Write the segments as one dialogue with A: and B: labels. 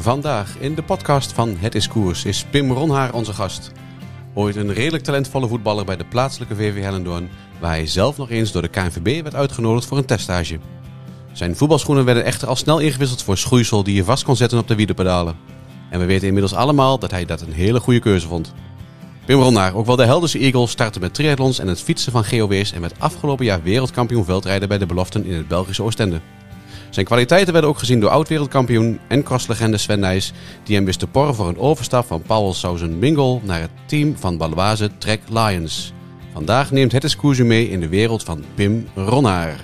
A: Vandaag in de podcast van Het is Koers is Pim Ronhaar onze gast. Ooit een redelijk talentvolle voetballer bij de plaatselijke VV Hellendoorn, waar hij zelf nog eens door de KNVB werd uitgenodigd voor een teststage. Zijn voetbalschoenen werden echter al snel ingewisseld voor schoeisel die je vast kon zetten op de wielerpedalen. En we weten inmiddels allemaal dat hij dat een hele goede keuze vond. Pim Ronhaar, ook wel de Helderse Eagles, startte met triathlons en het fietsen van GOW's en werd afgelopen jaar wereldkampioen veldrijden bij de beloften in het Belgische Oostende. Zijn kwaliteiten werden ook gezien door oud-wereldkampioen en crosslegende Sven Nijs, die hem wist te porren voor een overstap van Paul Sausen Mingel naar het team van Baloise Trek Lions. Vandaag neemt het u mee in de wereld van Pim Ronhaar.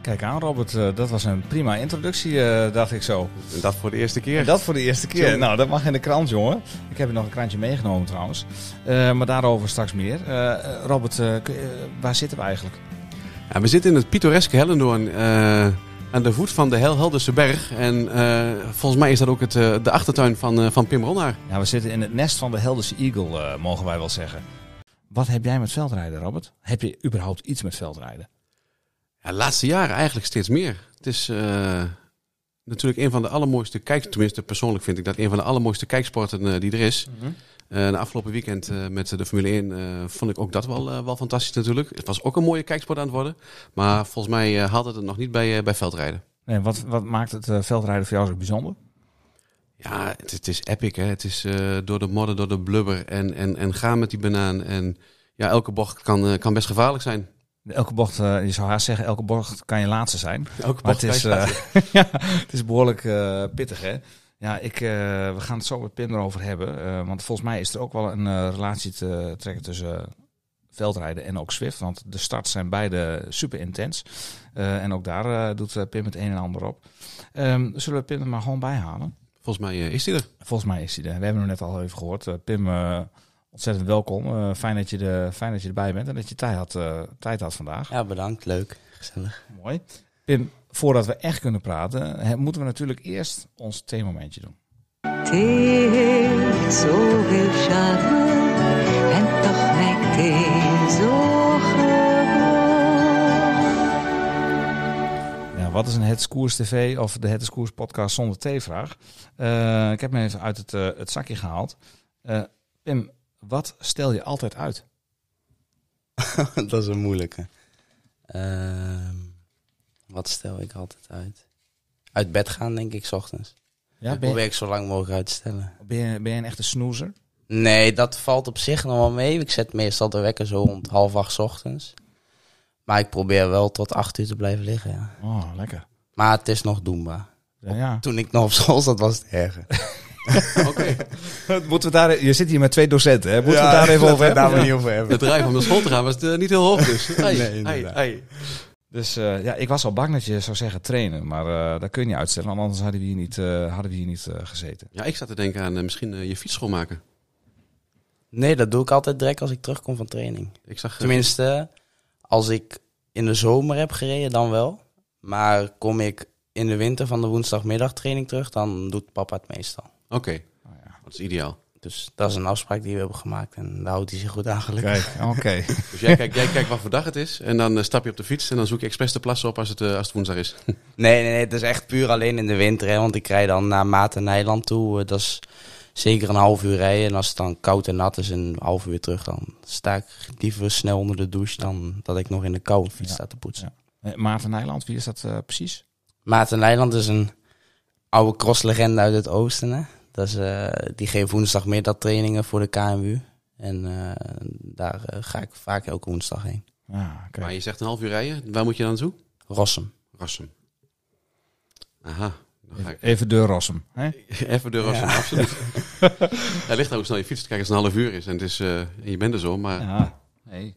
B: Kijk aan, Robert. eh, dat was een prima introductie, eh, dacht ik zo.
A: En dat voor de eerste keer.
B: En dat voor de eerste keer. Nou, dat mag in de krant, jongen. Ik heb er nog een krantje meegenomen trouwens. Eh, maar daarover straks meer. Robert, waar zitten we eigenlijk?
A: Ja, we zitten in het pittoreske Hellendoorn eh, aan de voet van de Hel Helderse Berg. En eh, volgens mij is dat ook het, eh, de achtertuin van, van Pim Ronhaar.
B: Ja, we zitten in het nest van de Helderse Eagle, mogen wij wel zeggen. Wat heb jij met veldrijden, Robert? Heb je überhaupt iets met veldrijden?
A: Ja, de laatste jaren eigenlijk steeds meer. Het is natuurlijk een van de allermooiste kijk... Tenminste, persoonlijk vind ik dat een van de allermooiste kijksporten die er is. Eh de afgelopen weekend eh, met de Formule 1 eh, vond ik ook dat wel, eh, wel fantastisch natuurlijk. Het was ook een mooie kijksport aan het worden. Maar volgens mij eh, had het het nog niet bij, eh, bij veldrijden.
B: Nee, wat, wat maakt het eh, veldrijden voor jou zo bijzonder?
A: Ja, het, het is epic hè. Het is eh, door de modder, door de blubber en, en, en gaan met die banaan. En ja, elke bocht kan, eh, kan best gevaarlijk zijn.
B: Elke bocht, eh, je zou haast zeggen, elke bocht kan je laatste zijn.
A: Elke
B: Maar
A: bocht
B: het is, eh, ja, het is behoorlijk eh, pittig, hè? Ja, ik, eh, we gaan het zo met Pim erover hebben. eh, want volgens mij is er ook wel een eh, relatie te trekken tussen veldrijden en ook Swift. Want de starts zijn beide super intens. Eh, en ook daar eh, doet Pim het een en ander op. Ehm, zullen we Pim er maar gewoon bij halen?
A: Volgens mij is die er.
B: Volgens mij is hij er. We hebben hem net al even gehoord. Eh, Pim, eh, ontzettend welkom. Eh, fijn, dat je de, fijn dat je erbij bent en dat je tijd had, eh, tijd had vandaag.
C: Ja, bedankt. Leuk. Gezellig.
B: Mooi. Pim, voordat we echt kunnen praten, hè, moeten we natuurlijk eerst ons theemomentje doen.
D: Het heeft zoveel charme en toch lijkt hij zo gewoon.
B: Ja, wat is een Het Koers TV of de Het Koers podcast zonder theevraag? Eh ik heb me even uit het, eh, het zakje gehaald. Eh, Pim, wat stel je altijd uit?
C: dat is een moeilijke. Ehm, wat stel ik altijd uit? Uit bed gaan, denk ik, 's ochtends.
B: Ja,
C: probeer
B: je,
C: ik zo lang mogelijk uit te stellen.
B: ben, je, ben je een echte snoezer?
C: Nee, dat valt op zich nog wel mee. Ik zet meestal de wekker zo rond half acht 's ochtends. Maar ik probeer wel tot acht uur te blijven liggen, ja.
B: Oh, lekker.
C: Maar het is nog doenbaar.
B: Ja, ja.
C: Toen ik nog op school zat, was het erger.
A: Oké.
B: Moeten we daar, je zit hier met twee docenten, hè? Moeten we het daar even over hebben?
C: daar
B: Ja.
C: niet over hebben.
A: De drive om naar school te gaan was eh, niet heel hoog dus. Ai,
C: Nee,
A: ai,
C: inderdaad.
A: ai.
B: Dus eh, ja, ik was al bang dat je zou zeggen trainen, maar eh dat kun je niet uitstellen, want anders hadden we hier niet, eh, hadden we hier niet gezeten.
A: Ja, ik zat te denken aan misschien je fiets schoonmaken.
C: Nee, dat doe ik altijd direct als ik terugkom van training.
A: Ik zag...
C: Tenminste, als ik in de zomer heb gereden, dan wel. Maar kom ik in de winter van de woensdagmiddagtraining terug, dan doet papa het meestal.
A: Oké,
B: Oh, ja.
A: dat is ideaal.
C: Dus dat is een afspraak die we hebben gemaakt en daar houdt hij zich goed aan gelukkig.
B: Kijk, oké.
A: Dus jij kijkt, jij kijkt wat voor dag het is en dan eh, stap je op de fiets en dan zoek je expres de plassen op als het, eh, als het woensdag is.
C: Nee, nee, nee, het is echt puur alleen in de winter. Hè, want ik rijd dan naar Maat en Nijland toe. Eh, Dat is zeker een half uur rijden. En als het dan koud en nat is, een half uur terug, dan sta ik liever snel onder de douche dan dat ik nog in de koude fiets
B: Ja.
C: sta te poetsen.
B: Eh, Maarten Nijland, wie is dat precies?
C: Maarten Nijland is een oude crosslegende uit het oosten. Hè? Dat is, eh, die geeft woensdagmiddag trainingen voor de KMU. En eh, daar eh, ga ik vaak elke woensdag heen.
B: Ja.
A: Maar je zegt een half uur rijden, waar moet je dan naartoe?
C: Rossum.
A: Rassum. Aha.
B: Even de Rossum. Hè?
A: even de Rassum, absoluut. Hij ligt ook hoe snel je fietst. Kijk, als het een half uur is en, het is, eh, en je bent er zo, maar...
B: Ja, hey.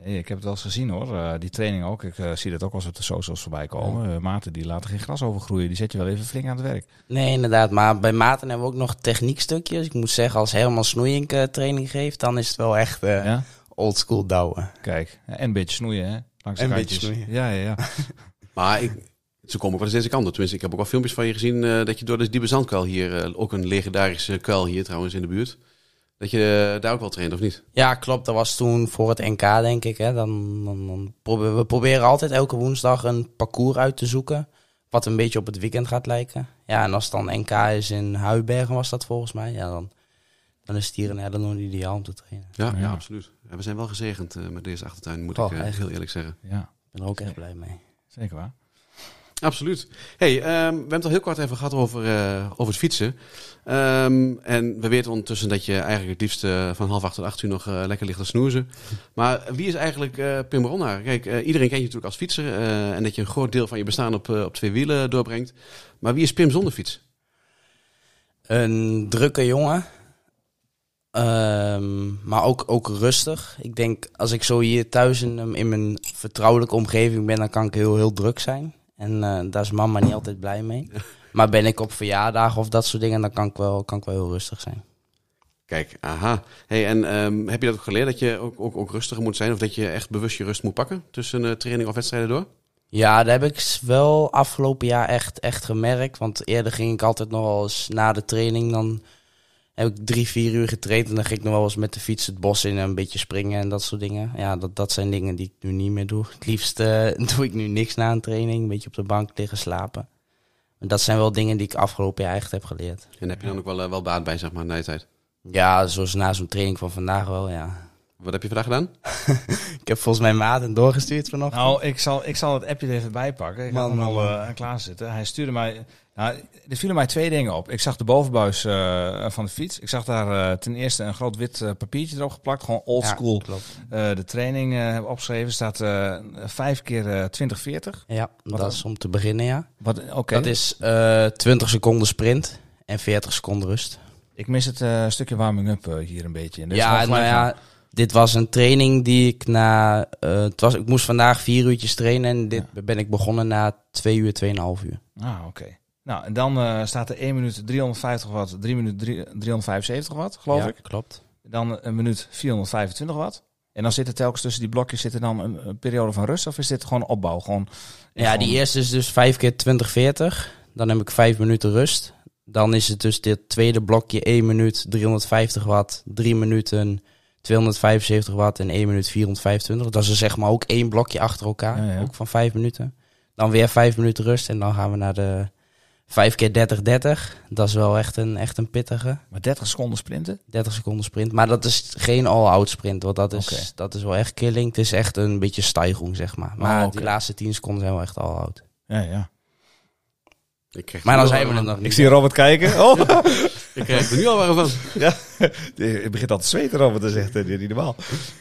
B: Hey, ik heb het wel eens gezien hoor, Eh, die training ook. Ik eh, zie dat ook eens op de socials voorbij komen. Eh, maten die laten geen gras overgroeien, die zet je wel even flink aan het werk.
C: Nee, inderdaad. Maar bij Maarten hebben we ook nog techniekstukjes. Ik moet zeggen, als Herman Snoeink eh, training geeft, dan is het wel echt eh
B: Ja?
C: oldschool douwen.
B: Kijk, en een beetje snoeien hè, langs
C: En een beetje snoeien.
B: Ja, ja, ja.
A: Maar ik, ze komen ook wel eens deze kant op. Tenminste, ik heb ook wel filmpjes van je gezien eh, dat je door de diepe zandkuil hier, eh, ook een legendarische kuil hier trouwens in de buurt, dat je daar ook wel traint, of niet?
C: Ja, klopt. Dat was toen voor het NK, denk ik. Hè. Dan, dan, dan proberen we proberen altijd elke woensdag een parcours uit te zoeken. wat een beetje op het weekend gaat lijken. Ja, en als het dan NK is in Huibergen was dat volgens mij, ja, dan, dan is het hier in ideaal om te trainen.
A: Ja, ja.
B: Ja.
A: absoluut. Ja, we zijn wel gezegend eh, met deze achtertuin, moet
C: Toch,
A: ik eh, heel eerlijk zeggen.
B: Ja,
C: Ik ben er ook echt blij mee.
B: zeker waar.
A: Absoluut. Hey, ehm, we hebben het al heel kort even gehad over, eh, over het fietsen. Ehm, en we weten ondertussen dat je eigenlijk het liefst eh, van half acht tot acht uur nog eh, lekker ligt te snoezen. Maar wie is eigenlijk Pim Ronnaar? Kijk, iedereen kent je natuurlijk als fietser. en dat je een groot deel van je bestaan op, op twee wielen doorbrengt. Maar wie is Pim zonder fiets?
C: Een drukke jongen. Ehm, maar ook, ook rustig. Ik denk, als ik zo hier thuis in, in mijn vertrouwelijke omgeving ben, dan kan ik heel, heel druk zijn. En eh, daar is mama niet altijd blij mee. Maar ben ik op verjaardagen of dat soort dingen, dan kan ik wel, kan ik wel heel rustig zijn.
A: Kijk, aha. Hey, en ehm, heb je dat ook geleerd dat je ook, ook, ook rustiger moet zijn? Of dat je echt bewust je rust moet pakken tussen eh, training of wedstrijden door?
C: Ja, dat heb ik wel afgelopen jaar echt, echt gemerkt. Want eerder ging ik altijd nog wel eens na de training. Dan heb ik drie, vier uur getraind. En dan ging ik nog wel eens met de fiets het bos in en een beetje springen en dat soort dingen. Ja, dat, dat zijn dingen die ik nu niet meer doe. Het liefst eh, doe ik nu niks na een training. Een beetje op de bank liggen slapen. En dat zijn wel dingen die ik afgelopen jaar echt heb geleerd.
A: En heb je dan ook wel, eh, wel baat bij, zeg maar, na die tijd?
C: Ja, zoals na zo'n training van vandaag wel, ja.
A: Wat heb je vandaag gedaan?
C: Ik heb volgens mij Maarten doorgestuurd vanochtend.
B: Nou, ik zal, ik zal het appje er even bij pakken. Ik
C: Man,
B: had hem al
C: man,
B: eh, klaar zitten. Hij stuurde mij... Nou, er vielen mij twee dingen op. Ik zag de bovenbuis eh, van de fiets. Ik zag daar eh, ten eerste een groot wit eh, papiertje erop geplakt. Gewoon old
C: Ja,
B: school. Eh, de training hebben opgeschreven. staat 5 keer eh 2040.
C: Ja,
B: Wat
C: dat is om te beginnen, ja.
B: Wat, oké.
C: Dat is eh 20 seconden sprint en 40 seconden rust.
B: Ik mis het stukje warming-up hier een beetje. En
C: ja, nou ja, dit was een training die ik na... het was, ik moest vandaag vier uurtjes trainen en dit ben ik begonnen na twee uur, tweeënhalf uur.
B: Ah, oké. Nou, en dan eh, staat er 1 minuut 350 watt, 3 minuut drie- 375 watt, geloof
C: ja,
B: ik.
C: klopt.
B: Dan een minuut 425 watt. En dan zit er telkens tussen die blokjes zit er dan een, een periode van rust? Of is dit gewoon opbouw? Gewoon,
C: Ja,
B: gewoon-
C: die eerste is dus 5 keer 20, 40. Dan heb ik 5 minuten rust. Dan is het dus dit tweede blokje 1 minuut 350 watt, 3 minuten 275 watt en 1 minuut 425. Dat is zeg maar ook één blokje achter elkaar,
B: Ja, ja.
C: ook van 5 minuten. Dan weer 5 minuten rust en dan gaan we naar de 5 keer 30, 30. Dat is wel echt een, echt een pittige.
B: Maar 30 seconden sprinten?
C: 30 seconden sprint. Maar dat is geen all-out sprint, want dat is, dat is wel echt killing. Het is echt een beetje stijgung, zeg maar. Maar
B: Oh, oké.
C: die laatste 10 seconden zijn wel echt all-out.
B: Ja, ja.
A: Ik krijg
C: Maar dan zijn we er nog niet.
B: zie Robert kijken. Oh,
A: Ik krijg er nu al warm van.
B: je begint al te zweten, Robert. Dat is echt eh, niet normaal.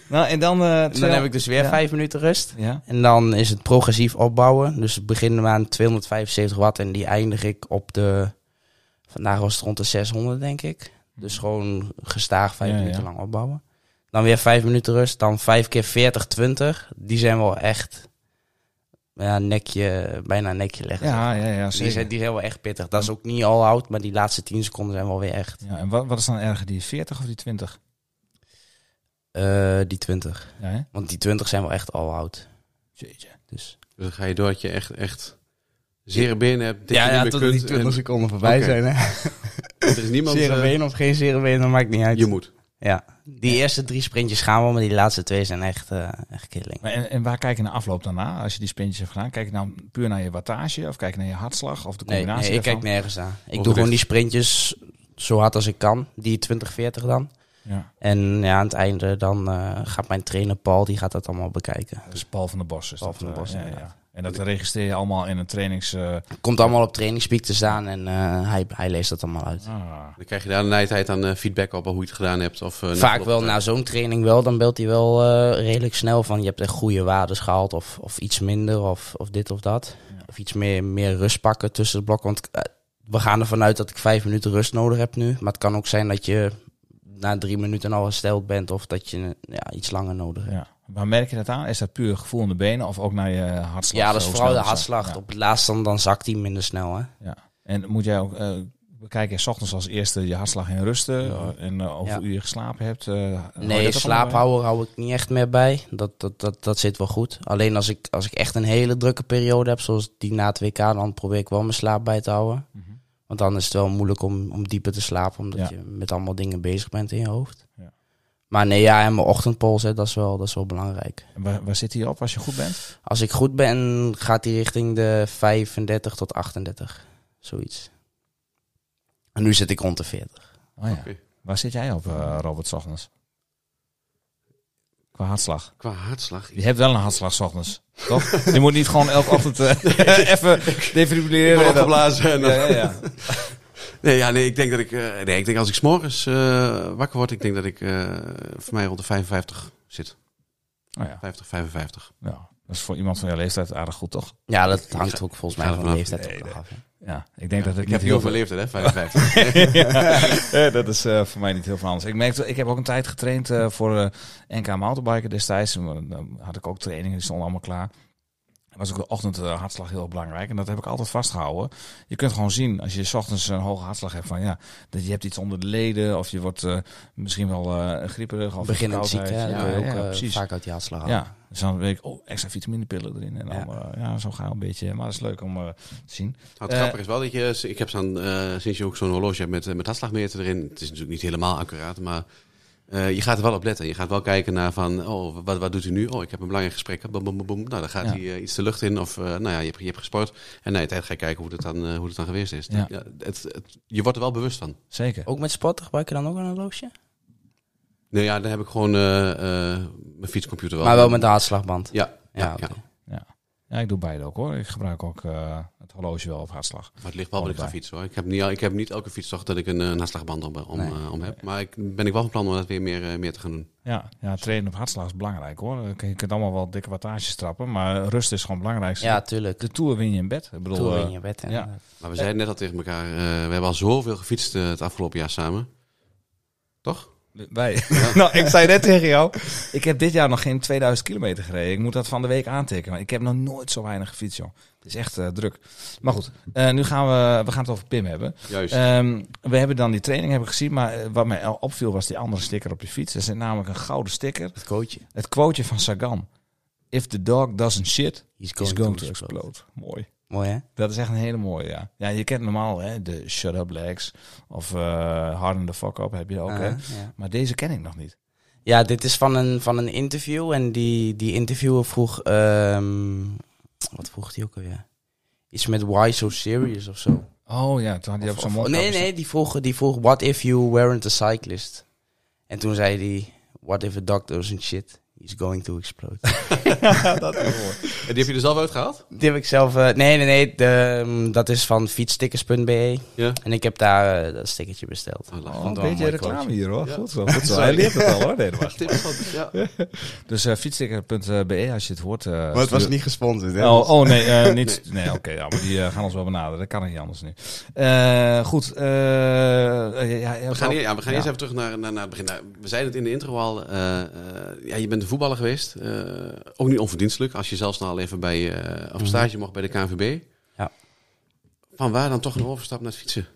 B: Nou, en dan... eh,
C: En dan heb ik dus weer
B: Ja.
C: 5 minuten rust.
B: Ja.
C: En dan is het progressief opbouwen. Dus we beginnen aan 275 watt en die eindig ik op de... Vandaag was het rond de 600, denk ik. Dus gewoon gestaag 5
B: Ja,
C: minuten
B: ja.
C: lang opbouwen. Dan weer 5 minuten rust. Dan 5 keer 40, 20. Die zijn wel echt... Ja, nekje, bijna nekje leggen.
B: Ja, ja, ja,
C: die, zijn, die zijn wel echt pittig. Dat is ook niet all out, maar die laatste 10 seconden zijn wel weer echt.
B: Ja, en wat, wat is dan erger, die 40 of die 20?
C: Eh, die 20.
B: Ja, hè?
C: Want die 20 zijn wel echt all out.
B: Jeetje.
C: Dus
A: Dus dan ga je door dat je echt, echt zere benen hebt. dat
C: ja,
A: je niet
C: ja
A: meer
C: tot
A: kunt
C: die 20
A: en
C: seconden voorbij zijn. Hè?
A: Er is niemand...
C: Zere
A: eh,
C: been of geen zere been, dat maakt niet uit.
A: je moet.
C: Ja, die eerste drie sprintjes gaan wel, maar die laatste twee zijn echt, eh echt killing.
B: En, en waar kijk je naar afloop daarna, als je die sprintjes hebt gedaan? Kijk je nou puur naar je wattage of kijk je naar je hartslag of de
C: Nee,
B: combinatie
C: nee ik kijk nergens aan. Ik doe gewoon die sprintjes zo hard als ik kan. Die 20-40 dan.
B: Ja,
C: En ja, aan het einde dan eh, gaat mijn trainer Paul, die gaat dat allemaal bekijken.
B: is Paul van der Bos. Is
C: Paul
B: dat,
C: van
B: eh, ja. En dat registreer je allemaal in een trainings... eh,
C: Komt allemaal op trainingspeak te staan en eh, hij, hij leest dat allemaal uit.
B: ah.
A: Dan krijg je daar die tijd dan eh, feedback op hoe je het gedaan hebt. Of,
C: Vaak wel na zo'n training wel, dan belt hij wel eh, redelijk snel van je hebt echt goede waardes gehaald of, of iets minder of, of dit of dat.
B: Ja.
C: Of iets meer, meer rust pakken tussen de blokken. Want we gaan ervan uit dat ik vijf minuten rust nodig heb nu. Maar het kan ook zijn dat je na drie minuten al hersteld bent of dat je ja, iets langer nodig hebt.
B: Ja. Waar merk je dat aan? Is dat puur gevoel in de benen of ook naar je hartslag?
C: Ja, dat is vooral de hartslag. Op het laatst dan, dan zakt hij minder snel. Hè?
B: Ja. En moet jij ook eh, bekijken, s ochtends als eerste je hartslag in rusten eh, en uh, hoeveel uur je geslapen hebt? eh, je
C: Nee, slaaphouden hou ik niet echt meer bij. Dat, dat, dat, dat zit wel goed. Alleen als ik, als ik echt een hele drukke periode heb, zoals die na het WK, dan probeer ik wel mijn slaap bij te houden.
B: Mhm.
C: Want dan is het wel moeilijk om, om dieper te slapen, omdat je met allemaal dingen bezig bent in je hoofd.
B: Ja.
C: Maar nee, ja, en mijn ochtendpols, hè, dat, is wel, dat is wel belangrijk.
B: En waar, waar zit hij op als je goed bent?
C: Als ik goed ben, gaat hij richting de 35 tot 38. Zoiets. En nu zit ik rond de 40.
B: Oh ja.
A: Oké.
B: Waar zit jij op, eh, Robert, ochtends? Qua hartslag.
A: Qua hartslag.
B: Je hebt wel een hartslag ochtends, toch? je moet niet gewoon elke ochtend eh, even defibrilleren.
A: opgeblazen. En
B: Ja, ja, ja.
A: Nee, ja, nee, ik denk dat ik... eh, nee, ik denk als ik 's morgens eh, wakker word, ik denk dat ik eh, voor mij rond de 55 zit.
B: Oh ja.
A: 50, 55.
B: ja. Dat is voor iemand van jouw leeftijd aardig goed, toch?
C: Ja, dat hangt ook volgens mij van de leeftijd
B: Nee,
C: ook
B: nee.
C: af. hè.
B: Ja, ik denk dat ik,
A: ik heb heel veel leeftijd, hè? 55.
B: Ja, dat is eh, voor mij niet heel veel anders. Ik merkte, ik heb ook een tijd getraind eh, voor eh, NK mountainbiken destijds. En, Dan had ik ook trainingen, die stonden allemaal klaar. Was ook de ochtend eh, hartslag heel belangrijk. En dat heb ik altijd vastgehouden. Je kunt gewoon zien, als je 's ochtends een hoge hartslag hebt, van ja, dat je hebt iets onder de leden. Of je wordt eh, misschien wel eh grieperig. Of
C: Beginnend ziek, hè.
B: Ja,
C: Dan kun je
B: ja,
C: ook eh,
B: precies.
C: vaak uit die hartslag halen.
B: Ja, dus dan weet ik, oh, extra vitaminepillen erin. En dan, ja. ja, zo ga je een beetje. Maar dat is leuk om eh, te zien.
A: Nou, het grappige is wel dat je... Ik heb zo'n, eh, sinds je ook zo'n horloge hebt met, met hartslagmeter erin. Het is natuurlijk niet helemaal accuraat, maar... eh, je gaat er wel op letten. Je gaat wel kijken naar van, oh, wat, wat doet hij nu? Oh, ik heb een belangrijk gesprek. Boom, boom, boom, boom. Nou, dan gaat
B: Ja.
A: hij eh, iets de lucht in. Of, eh, nou ja, je hebt, je hebt gesport. En na je tijd ga je kijken hoe het dan, hoe het dan geweest is.
B: Ja.
A: het, het, je wordt er wel bewust van.
B: Zeker.
C: Ook met sporten gebruik je dan ook een horloge?
A: Nee, ja, dan heb ik gewoon eh, eh, mijn fietscomputer wel.
C: Maar wel met de hartslagband.
A: Ja, ja,
C: Ja,
A: ja.
B: Ja, ik doe beide ook hoor. Ik gebruik ook eh, het horloge wel op hartslag.
A: Maar het ligt wel waar ik ga fietsen hoor. Ik heb niet, ik heb niet elke fietsdag dat ik een, een hartslagband om, om,
C: Nee.
A: eh, om heb. Maar ik ben ik wel van plan om dat weer meer, eh, meer te gaan doen.
B: Ja, ja, trainen op hartslag is belangrijk hoor. Je kunt allemaal wel dikke wattages trappen, maar rust is gewoon belangrijk.
C: Ja, tuurlijk.
B: De Tour win je in bed. Ik bedoel,
C: Tour in
B: eh,
C: je bed.
B: ja.
A: Maar we zeiden net al tegen elkaar, eh, we hebben al zoveel gefietst het afgelopen jaar samen. Toch?
B: Wij. nou, ik zei net tegen jou, ik heb dit jaar nog geen 2000 kilometer gereden. Ik moet dat van de week aantikken, maar ik heb nog nooit zo weinig gefietst joh. Het is echt eh, druk. Maar goed, eh, nu gaan we, we gaan het over Pim hebben.
A: Juist.
B: Ehm, we hebben dan die training hebben gezien, maar eh, wat mij al opviel was die andere sticker op je fiets. Dat is namelijk een gouden sticker.
C: Het coachje.
B: Het quoteje van Sagan. If the dog doesn't shit,
C: He's
B: going to explode. Mooi.
C: Mooi hè?
B: Dat is echt een hele mooie, ja. Ja, je kent normaal hè, de shut up legs of eh harden the fuck up heb je ook, hè.
C: Uh, ja.
B: Maar deze ken ik nog niet.
C: Ja, dit is van een, van een interview. En die, die interviewer vroeg... ehm, wat vroeg hij ook alweer? Iets met why so serious of zo.
B: Oh ja, toen had hij op zo'n mond.
C: nee, nee, die vroeg, die vroeg... What if you weren't a cyclist? En toen zei hij... What if a dog doesn't shit? He's going to explode.
B: dat is mooi.
A: en die heb je er zelf uitgehaald?
C: die heb ik zelf... eh, nee, nee, nee. De, ehm, dat is van fietsstickers.be.
A: Ja.
C: En ik heb daar eh, dat stickertje besteld.
A: Oh.
B: Oh,
C: Vond
B: een
C: wel een
B: beetje
C: mooi
B: reclame hier hoor.
A: Ja.
B: Goed zo, goed zo. Hij leert het al hoor. Nee, dat was
A: Tip van- ja.
B: Dus uh, fietssticker.be als je het hoort.
E: Maar het was niet gesponsord, hè?
B: Oh, oh nee, eh, niet. Nee, oké, ja, maar die gaan ons wel benaderen. Dat kan niet anders nu. Eh, goed. ja, ja,
A: We gaan, hier- ja, we gaan
B: ja.
A: eerst even terug naar, naar, naar het begin. Nou, we zeiden het in de intro al. eh, eh, ja, je bent een voetballer geweest. eh, ook niet onverdienstelijk. Als je zelfs al even bij, eh op stage mocht bij de KNVB.
C: Ja.
A: Van waar dan toch een overstap naar het fietsen?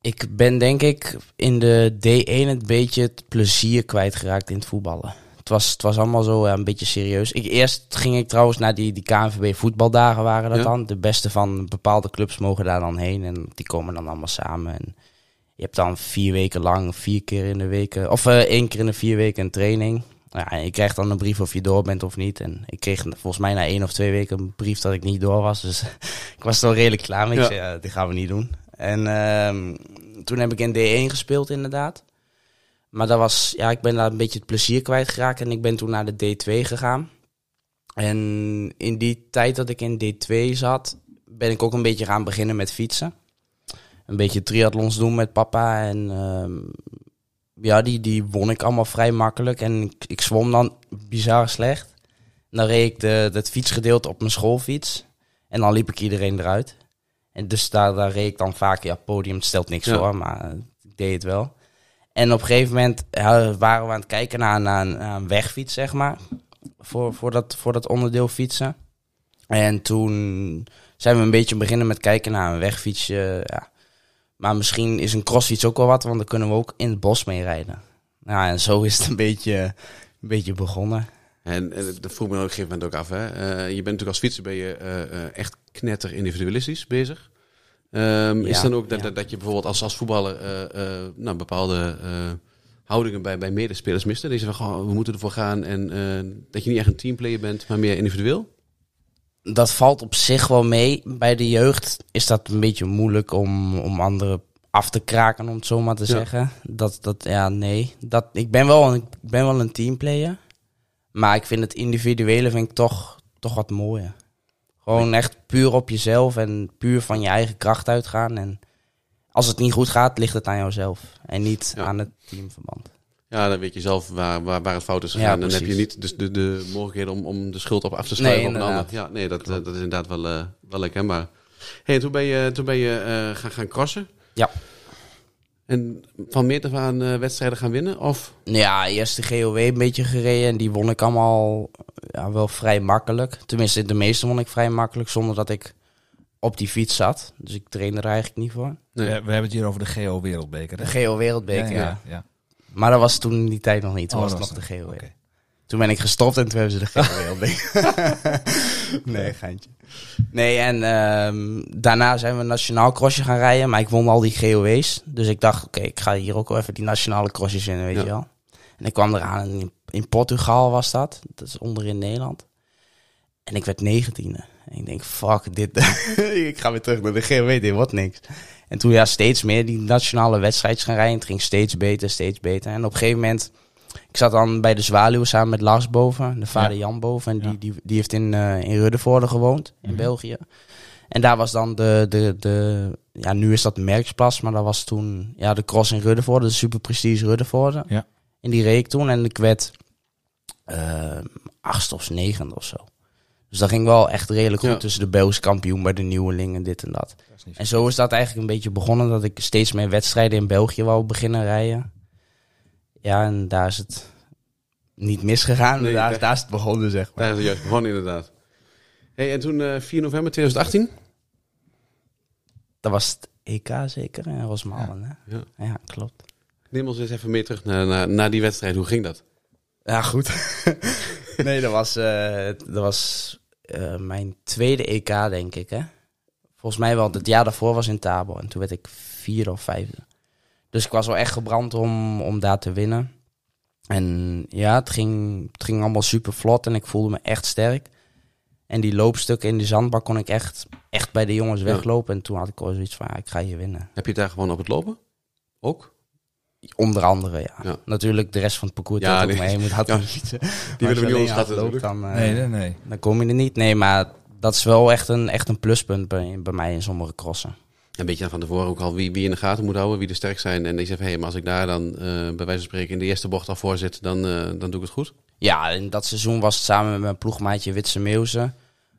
C: Ik ben denk ik in de D1 een beetje het plezier kwijtgeraakt in het voetballen. Het was, het was allemaal zo een beetje serieus. Ik, eerst ging ik trouwens naar die, die KNVB voetbaldagen waren dat
A: Ja.
C: dan. De beste van bepaalde clubs mogen daar dan heen. En die komen dan allemaal samen. En je hebt dan vier weken lang, vier keer in de week, eh, of eh, één keer in de vier weken een training. Ja, je krijgt dan een brief of je door bent of niet. En ik kreeg volgens mij na één of twee weken een brief dat ik niet door was. Dus ik was er al redelijk klaar mee. Ik
A: Ja.
C: zei, ja, dit gaan we niet doen. En ehm, toen heb ik in D1 gespeeld inderdaad. Maar dat was, ja, ik ben daar een beetje het plezier kwijtgeraakt. En ik ben toen naar de D2 gegaan. En in die tijd dat ik in D2 zat, ben ik ook een beetje gaan beginnen met fietsen. Een beetje triathlons doen met papa. En ehm, ja, die, die won ik allemaal vrij makkelijk. En ik, ik zwom dan bizar slecht. En dan reed ik de, het fietsgedeelte op mijn schoolfiets. En dan liep ik iedereen eruit. En dus daar, daar reed ik dan vaak, ja, podium stelt niks
A: Ja.
C: voor, maar eh, ik deed het wel. En op een gegeven moment ja, waren we aan het kijken naar, naar, een- naar een wegfiets, zeg maar. Voor, voor, dat, voor dat onderdeel fietsen. En toen zijn we een beetje beginnen met kijken naar een wegfietsje. Ja. Maar misschien is een crossfiets ook wel wat, want dan kunnen we ook in het bos mee rijden. Nou, en zo is het een beetje, een beetje begonnen.
A: En, en dat vroeg me op een gegeven moment ook af. Hè? Eh, je bent natuurlijk als fietser ben je eh, eh, echt knetter individualistisch bezig. Ehm, is dan ook dat,
C: ja.
A: dat, je bijvoorbeeld als, als voetballer nou, bepaalde houdingen bij, bij medespelers miste? Deze van, we moeten ervoor gaan en dat je niet echt een teamplayer bent, maar meer individueel?
C: Dat valt op zich wel mee. Bij de jeugd is dat een beetje moeilijk om, om anderen af te kraken, om het zo maar te
A: Ja.
C: zeggen. Dat, dat, ja, nee. Dat, ik, ben wel, een- ik ben wel een teamplayer. Maar ik vind het individuele vind ik toch, toch wat mooier. Gewoon echt puur op jezelf en puur van je eigen kracht uitgaan. En als het niet goed gaat, ligt het aan jouzelf. En niet
A: Ja.
C: aan het teamverband.
A: Ja, dan weet je zelf waar, waar, waar het fout is
C: Ja,
A: gegaan. dan heb je niet dus de, de mogelijkheden om, om de schuld op af te schuiven
C: Nee,
A: op een ander. Ja, nee, dat, dat is inderdaad wel, eh, wel herkenbaar. Hey, en toen ben je, toen ben je eh, gaan, gaan crossen.
C: Ja.
A: En van meet af aan eh, wedstrijden gaan winnen? Of?
C: Ja, eerst de GOW een beetje gereden. En die won ik allemaal ja, wel vrij makkelijk. Tenminste, de meeste won ik vrij makkelijk. Zonder dat ik op die fiets zat. Dus ik trainde er eigenlijk niet voor.
A: Nee.
B: We, we hebben het hier over de GO Wereldbeker.
C: De? GO Wereldbeker, ja,
B: ja, ja.
C: Maar dat was toen in die tijd nog niet. Toen
B: Oh,
C: was het nog de GO.
B: Oké.
C: Toen ben ik gestopt en toen hebben ze de GO Wereldbeker. nee, geintje. Nee, en ehm, daarna zijn we nationaal crossje gaan rijden. Maar ik won al die GOW's. Dus ik dacht, oké, ik ga hier ook wel even die nationale crossjes winnen, weet
A: Ja.
C: je wel. En ik kwam eraan en in, in Portugal was dat. Dat is onder in Nederland. En ik werd negentiende. En ik denk, fuck, dit... ik ga weer terug naar de GOW, dit wordt niks. En toen ja, steeds meer die nationale wedstrijdjes gaan rijden. Het ging steeds beter, steeds beter. En op een gegeven moment... Ik zat dan bij de Zwaluw samen met Lars boven, de vader
B: Ja.
C: Jan boven. En die,
B: Ja.
C: die, die heeft in, eh in Ruddevoorde gewoond, in
B: Mhm.
C: België. En daar was dan de, de, de... Ja, nu is dat Merksplas, maar dat was toen... Ja, de cross in Ruddevoorde, de super prestige Ruddevoorde.
B: Ja.
C: En die reed ik toen en ik werd... eh achtste of negende of zo. Dus dat ging wel echt redelijk goed
A: Ja.
C: tussen de Belgische kampioen bij de nieuwelingen, dit en dat. En zo is dat eigenlijk een beetje begonnen, dat ik steeds meer wedstrijden in België wou beginnen rijden. Ja, en daar is het niet misgegaan,
A: Nee,
C: daar,
A: daar-
C: daar is het begonnen, zeg maar.
A: Daar is het juist begonnen inderdaad. Hey, en toen eh 4 november 2018?
C: Dat was het EK zeker, in Rosmalen, hè?
A: Ja.
C: Ja, klopt.
A: Neem ons eens even mee terug naar, naar, naar die wedstrijd. Hoe ging dat?
C: Ja, goed. nee, dat was, eh, dat was eh, mijn tweede EK, denk ik, hè? Volgens mij wel, het jaar daarvoor was in Tabor en toen werd ik vierde of vijfde. Dus ik was wel echt gebrand om, om daar te winnen. En ja, het ging, het ging allemaal super vlot en ik voelde me echt sterk. En die loopstukken in de zandbak kon ik echt, echt bij de jongens weglopen. En toen had ik al zoiets van, ja, ik ga hier winnen.
A: Heb je het daar gewoon op het lopen? Ook?
C: Onder andere, ja.
A: Ja.
C: Natuurlijk de rest van het parcours
A: Ja,
C: ook
A: die-
C: mee moet had
A: ja,
C: niet fietsen.
A: Die willen we niet onderschatten.
C: hard. Dan, eh,
B: Nee, nee, nee.
C: dan kom je er niet. Nee, maar dat is wel echt een, echt een pluspunt bij, bij mij in sommige crossen.
A: Een beetje van tevoren ook al wie, wie in de gaten moet houden, wie er sterk zijn. En ik zeg, hé, hey, maar als ik daar dan eh, bij wijze van spreken in de eerste bocht al voor zit, dan, eh, dan doe ik het goed.
C: Ja, in dat seizoen was het samen met mijn ploegmaatje Witse Meeuwse.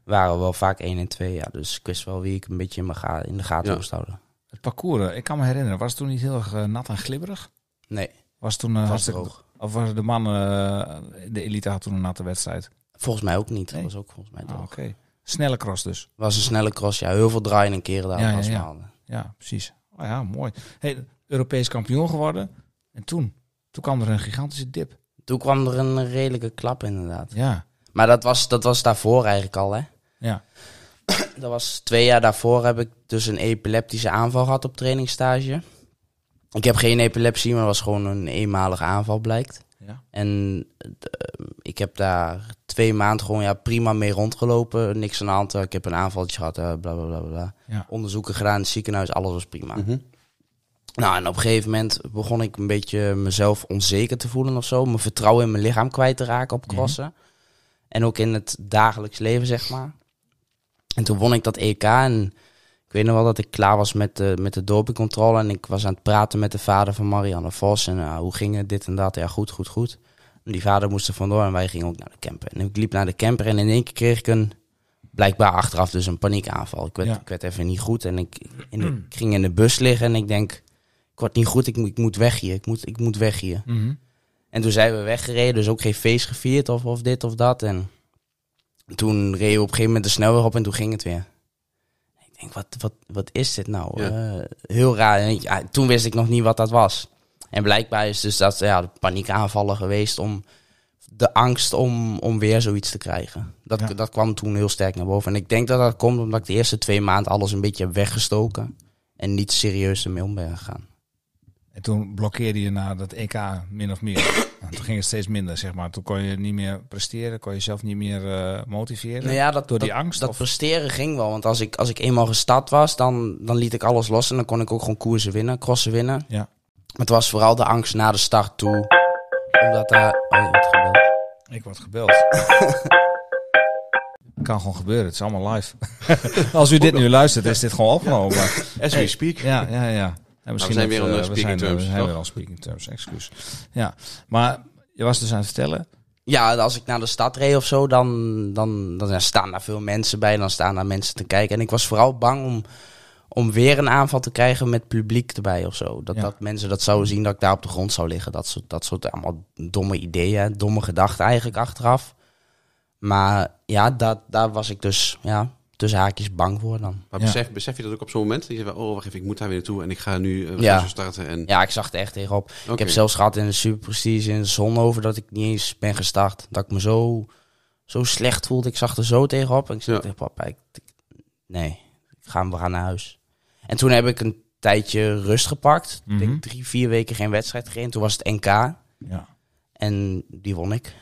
C: Waren we wel vaak 1 en 2. Ja, dus ik wist wel wie ik een beetje in, mijn ga in de gaten
A: Ja.
C: moest houden.
B: Parcours, ik kan me herinneren, was het toen niet heel erg eh, nat en glibberig?
C: Nee,
B: Was het toen eh,
C: was droog.
B: Of was de mannen, eh, de elite had toen een natte wedstrijd?
C: Volgens mij ook niet.
B: Nee.
C: Dat was ook volgens mij
B: Ah,
C: droog.
B: Oké. Snelle cross dus.
C: was een snelle cross. Ja, heel veel draaien en keren daar
B: Ja,
C: ja,
B: ja. Ja, precies. Oh ja, mooi. Hey, Europees kampioen geworden. En toen? Toen kwam er een gigantische dip.
C: Toen kwam er een redelijke klap inderdaad.
B: Ja.
C: Maar dat was, dat was daarvoor eigenlijk al, hè.
B: Ja.
C: Dat was twee jaar daarvoor heb ik dus een epileptische aanval gehad op trainingsstage. Ik heb geen epilepsie, maar het was gewoon een eenmalige aanval blijkt.
B: Ja.
C: En eh, ik heb daar twee maanden gewoon ja, prima mee rondgelopen. Niks aan de hand. Ik heb een aanvaltje gehad, eh, bla bla bla bla.
B: Ja.
C: Onderzoeken gedaan in het ziekenhuis, alles was prima.
A: Mhm.
C: Nou, en op een gegeven moment begon ik een beetje mezelf onzeker te voelen of zo. Mijn vertrouwen in mijn lichaam kwijt te raken op crossen. En ook in het dagelijks leven, zeg maar. En toen won ik dat EK en ik weet nog wel dat ik klaar was met de, met de dopingcontrole. En ik was aan het praten met de vader van Marianne Vos. En uh, hoe ging het, dit en dat? Ja, goed, goed, goed. En die vader moest er vandoor en wij gingen ook naar de camper. En ik liep naar de camper en in één keer kreeg ik een, blijkbaar achteraf dus een paniekaanval. Ik werd,
B: Ja.
C: ik werd even niet goed en ik, in de- ik ging in de bus liggen en ik denk, ik word niet goed, ik, moet- ik moet weg hier, ik moet, ik moet weg hier.
B: Mhm.
C: En toen zijn we weggereden, dus ook geen feest gevierd of, of dit of dat. En toen reden we op een gegeven moment de snelweg op en toen ging het weer. Ik denk, wat, wat, wat is dit nou?
A: Ja.
C: Eh, heel raar. En ik- ja, toen wist ik nog niet wat dat was. En blijkbaar is dus dat ja, de paniekaanvallen geweest om de angst om, om weer zoiets te krijgen. Dat,
B: Ja.
C: dat kwam toen heel sterk naar boven. En ik denk dat dat komt omdat ik de eerste twee maanden alles een beetje heb weggestoken. En niet serieus ermee om ben gegaan.
B: En toen blokkeerde je naar dat EK min of meer. En toen ging het steeds minder, zeg maar. Toen kon je niet meer presteren, kon je jezelf niet meer eh, motiveren.
C: Nou ja, dat,
B: door die
C: dat-
B: angst?
C: Dat
B: of?
C: presteren ging wel. Want als ik, als ik eenmaal gestart was, dan, dan liet ik alles los. En dan kon ik ook gewoon koersen winnen, crossen winnen.
B: Ja.
C: Maar het was vooral de angst na de start toe. Omdat daar... Oh, je wordt gebeld.
B: Ik word gebeld. kan gewoon gebeuren, het is allemaal live. Als u dit nu luistert, is dit gewoon opgenomen.
A: As we speak.
B: Ja, ja, ja. En misschien
A: zijn
B: dat,
A: weer on
B: eh, we
A: speaking
B: zijn,
A: terms,
B: We zijn
A: toch?
B: weer on speaking terms, excuus. Ja, maar je was dus aan het vertellen.
C: Ja, als ik naar de stad reed of zo, dan, dan, dan staan daar veel mensen bij. Dan staan daar mensen te kijken. En ik was vooral bang om, om weer een aanval te krijgen met publiek erbij of zo. Dat,
B: Ja.
C: dat mensen dat zouden zien dat ik daar op de grond zou liggen. Dat soort, dat soort allemaal domme ideeën, domme gedachten eigenlijk achteraf. Maar ja, dat, daar was ik dus ja, tussen haakjes bang voor dan.
A: Maar
B: Ja.
A: besef, besef je dat ook op zo'n moment? Dat je zegt, oh wacht even, ik moet daar weer naartoe en ik ga nu uh,
C: Ja.
A: starten. En,
C: Ja, ik zag er echt tegenop. Ik heb zelfs gehad in de Super Prestige in de zon over dat ik niet eens ben gestart. Dat ik me zo, zo slecht voelde. Ik zag er zo tegenop. En ik zei
A: Ja.
C: tegen papa, ik, nee, ik ga, we gaan naar huis. En toen heb ik een tijdje rust gepakt. Ik
B: Mhm.
C: denk drie, vier weken geen wedstrijd gereden. Toen was het NK
B: Ja.
C: En die won ik.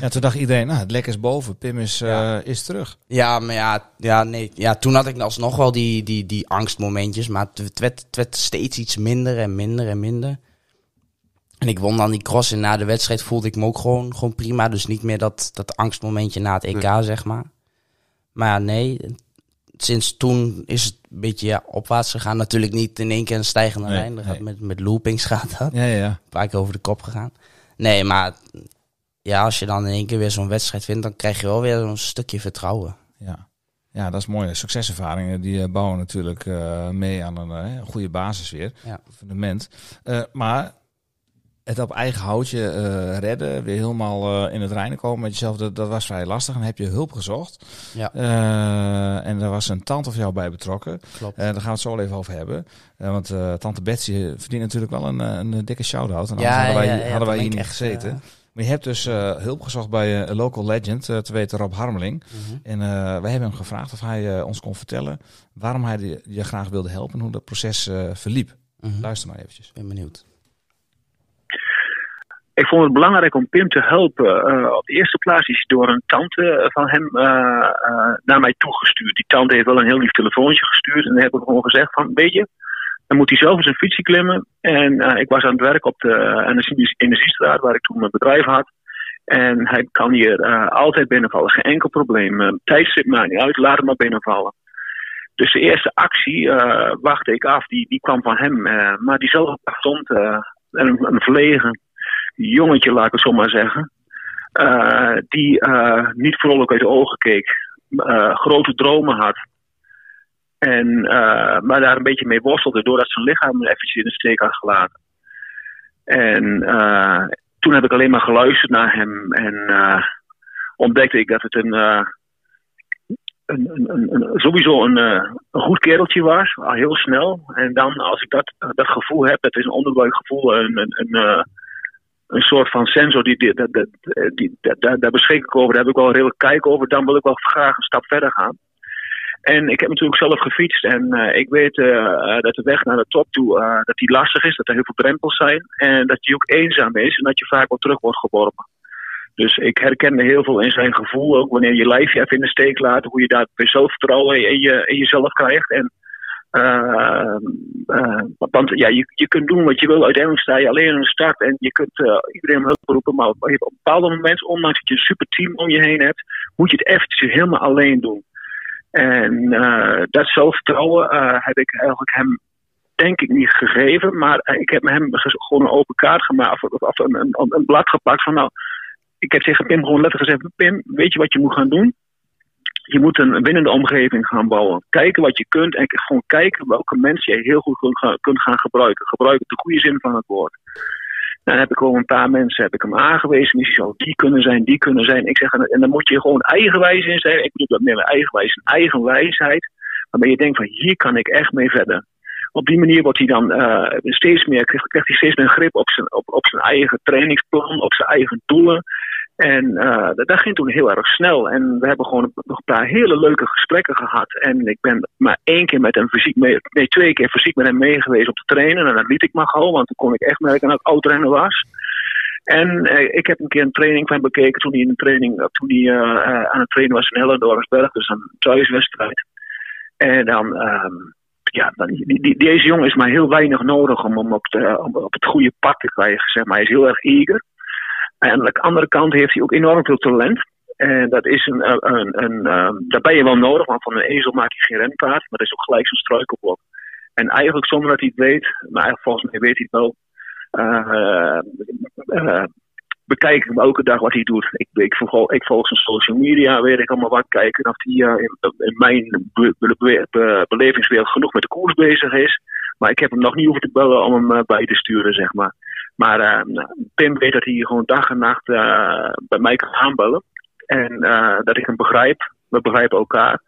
B: ja, toen dacht iedereen, nou, het lek is boven. Pim is, eh, is terug.
C: Ja, maar ja, ja, nee, ja, toen had ik alsnog wel die, die, die angstmomentjes. Maar het, werd, het werd steeds iets minder en minder en minder. En ik won dan die cross en na de wedstrijd voelde ik me ook gewoon, gewoon prima. Dus niet meer dat, dat angstmomentje na het EK, zeg maar. Maar ja, nee, sinds toen is het een beetje ja, opwaarts gegaan. Natuurlijk niet in één keer een stijgende
B: Nee,
C: lijn. Dat gaat
B: nee.
C: met, met loopings gaat dat.
B: Ja, ja, ja.
C: Een paar keer over de kop gegaan. Nee, maar ja, als je dan in één keer weer zo'n wedstrijd wint, dan krijg je wel weer een stukje vertrouwen.
B: Ja. Ja, dat is mooi. Succeservaringen die eh, bouwen natuurlijk eh, mee aan een eh, goede basis weer.
C: Ja.
B: Fundament. Eh, maar het op eigen houtje eh, redden, weer helemaal eh, in het reinen komen met jezelf, dat, dat was vrij lastig. En heb je hulp gezocht.
C: Ja.
B: Eh, en daar was een tante of jou bij betrokken.
C: Klopt.
B: Daar gaan we het zo even over hebben. Want tante Betsy verdient natuurlijk wel een, een dikke shout-out. En anders hadden wij,
C: ja, ja,
B: hadden wij hier niet
C: echt,
B: gezeten. Maar je hebt dus hulp gezocht bij een local legend, te weten Rob Harmeling.
C: mhm.
B: En wij hebben hem gevraagd of hij ons kon vertellen waarom hij je, graag wilde helpen en hoe dat proces verliep.
C: Mhm.
B: Luister maar eventjes.
C: ben benieuwd.
E: Ik vond het belangrijk om Pim te helpen. Eh, op de eerste plaats is hij door een tante van hem eh, eh, naar mij toegestuurd. Die tante heeft wel een heel lief telefoontje gestuurd. En dan heb ik gewoon gezegd van, weet je, dan moet hij zelf eens een fietsje klimmen. En eh, ik was aan het werk op de Energie- Energiestraat, waar ik toen mijn bedrijf had. En hij kan hier eh, altijd binnenvallen, geen enkel probleem. Eh, tijdstip maakt niet uit, laat hem maar binnenvallen. Dus de eerste actie eh, wachtte ik af, die, die kwam van hem. eh, maar diezelfde stond eh, een, een verlegen jongetje, laat ik het zo maar zeggen. eh, die eh, niet vrolijk uit de ogen keek. eh, grote dromen had. En, maar daar een beetje mee worstelde doordat zijn lichaam eventjes in de steek had gelaten. En toen heb ik alleen maar geluisterd naar hem. En ontdekte ik dat het een, een, een, sowieso een, een goed kereltje was. Heel snel. En dan als ik dat, dat gevoel heb, dat is een onderbuikgevoel. Een, een, een, een soort van sensor, die, die, die, dat- daar, daar beschik ik over. Daar heb ik wel redelijk kijk over. Dan wil ik wel graag een stap verder gaan. En ik heb natuurlijk zelf gefietst. En eh, ik weet eh, eh, dat de weg naar de top toe dat die lastig is. Dat er heel veel drempels zijn. En dat je ook eenzaam is. En dat je vaak wel terug wordt geworpen. Dus ik herkende heel veel in zijn gevoel. Ook wanneer je lijf even in de steek laat. Hoe je daar weer zelfvertrouwen in, je, in jezelf krijgt. En eh, eh, want ja, je, je kunt doen wat je wil. Uiteindelijk sta je alleen in de start. En je kunt eh, iedereen hulp roepen. Maar op, een bepaald moment, ondanks dat je een super team om je heen hebt, moet je het eventjes helemaal alleen doen. En dat zelfvertrouwen heb ik eigenlijk hem, denk ik, niet gegeven. Maar ik heb hem gewoon een open kaart gemaakt. Of, of een, een, een blad gepakt van nou. Ik heb tegen Pim gewoon letterlijk gezegd: Pim, weet je wat je moet gaan doen? Je moet een winnende omgeving gaan bouwen. Kijken wat je kunt en gewoon kijken welke mensen je heel goed kunt gaan, gebruiken. Gebruik de goede zin van het woord. Dan heb ik gewoon een paar mensen heb ik hem aangewezen. Die zou die kunnen zijn, die kunnen zijn. Ik zeg, en dan moet je gewoon eigenwijs in zijn. Ik bedoel dat meer eigenwijs, een eigen wijsheid. Waarmee je denkt van hier kan ik echt mee verder. Op die manier wordt hij dan eh, steeds meer, krijgt, krijgt hij steeds meer grip op zijn, op, op zijn eigen trainingsplan, op zijn eigen doelen. En eh, dat, ging toen heel erg snel. En we hebben gewoon nog een paar hele leuke gesprekken gehad. En ik ben maar één keer met hem fysiek mee, nee, twee keer fysiek met hem meegeweest op te trainen. En dat liet ik maar gewoon, want toen kon ik echt merken dat ik oud-renner was. En eh, ik heb een keer een training van bekeken toen hij, in een training, eh, toen hij aan het trainen was in Hellendoornsberg. Dus een thuiswedstrijd. En dan, ehm, ja, dan, die, die- deze jongen is maar heel weinig nodig om hem op, de, om op het goede pad te krijgen. Zeg maar. Hij is heel erg eager. En aan de andere kant heeft hij ook enorm veel talent. En dat is een, een, een, een, ehm, daar ben je wel nodig, want van een ezel maak je geen renpaard. Maar dat is ook gelijk zo'n struikelblok. En eigenlijk zonder dat hij het weet, maar eigenlijk volgens mij weet hij het wel, eh, eh, bekijk ik hem elke dag wat hij doet. Ik, ik, volg, ik volg zijn social media, weet ik allemaal wat, kijken of hij eh, in, in mijn be- be- be- be- belevingswereld genoeg met de koers bezig is. Maar ik heb hem nog niet hoeven te bellen om hem eh, bij te sturen, zeg maar. Maar eh, nou, Pim weet dat hij gewoon dag en nacht eh, bij mij kan aanbellen. En eh, dat ik hem begrijp. We begrijpen elkaar.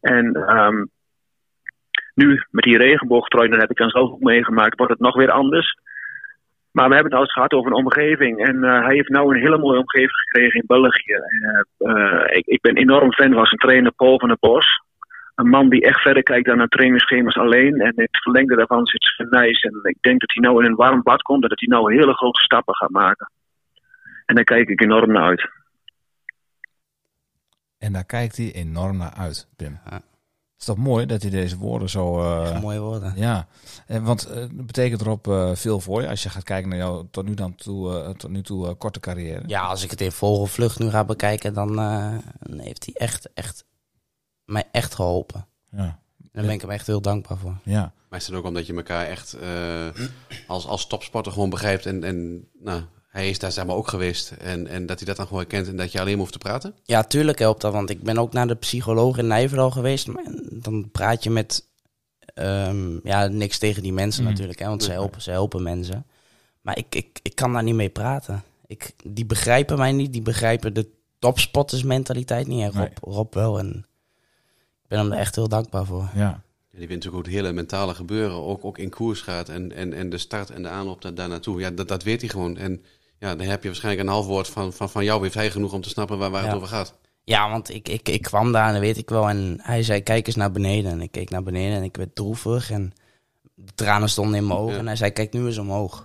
E: En ehm, nu met die regenboogtrui, dat heb ik dan zelf ook meegemaakt, wordt het nog weer anders. Maar we hebben het al eens gehad over een omgeving. En eh, hij heeft nou een hele mooie omgeving gekregen in België. Eh, eh, ik, ik ben enorm fan van zijn trainer Paul van der Bos. Een man die echt verder kijkt dan naar trainingsschema's alleen. En in het verlengde daarvan zit Sven Nijs. En ik denk dat hij nou in een warm bad komt. En dat hij nou hele grote stappen gaat maken. En daar kijk ik enorm naar uit.
B: En daar kijkt hij enorm naar uit, Pim.
C: Ja.
B: Het is toch mooi dat hij deze woorden zo... eh,
C: Echt mooie woorden.
B: ja, en want eh, dat betekent erop eh, veel voor je als je gaat kijken naar jouw tot nu, dan toe, eh, tot nu toe eh, korte carrière.
C: Ja, als ik het in vogelvlucht nu ga bekijken, dan eh, dan heeft hij echt, echt, mij echt geholpen.
B: Ja,
C: Daar ben ik hem echt heel dankbaar voor.
B: ja.
A: Maar is het ook omdat je elkaar echt eh, als, als topsporter gewoon begrijpt en, en nou, hij is daar zeg maar ook geweest en, en dat hij dat dan gewoon herkent en dat je alleen maar hoeft te praten?
C: Ja, tuurlijk helpt dat, want ik ben ook naar de psycholoog in Nijverdal geweest. Maar dan praat je met, ehm, ja, niks tegen die mensen
B: Mhm.
C: natuurlijk, hè, want ze helpen, ze helpen mensen. Maar ik, ik, ik kan daar niet mee praten. Ik, die begrijpen mij niet, die begrijpen de topsporters mentaliteit niet. En Rob,
B: Nee.
C: Rob wel, en ben hem er echt heel dankbaar voor.
B: ja.
A: Die weet natuurlijk het hele mentale gebeuren ook, ook in koers gaat en, en, en de start en de aanloop daar, daar naartoe. Ja, dat, dat weet hij gewoon. En ja, dan heb je waarschijnlijk een half woord van, van, van jou heeft hij genoeg om te snappen waar, waar het over gaat.
C: Ja, want ik, ik, ik kwam daar en dat weet ik wel. En hij zei, kijk eens naar beneden. En ik keek naar beneden en ik werd droevig. En de tranen stonden in mijn ogen.
A: Ja.
C: En hij zei, kijk nu eens omhoog.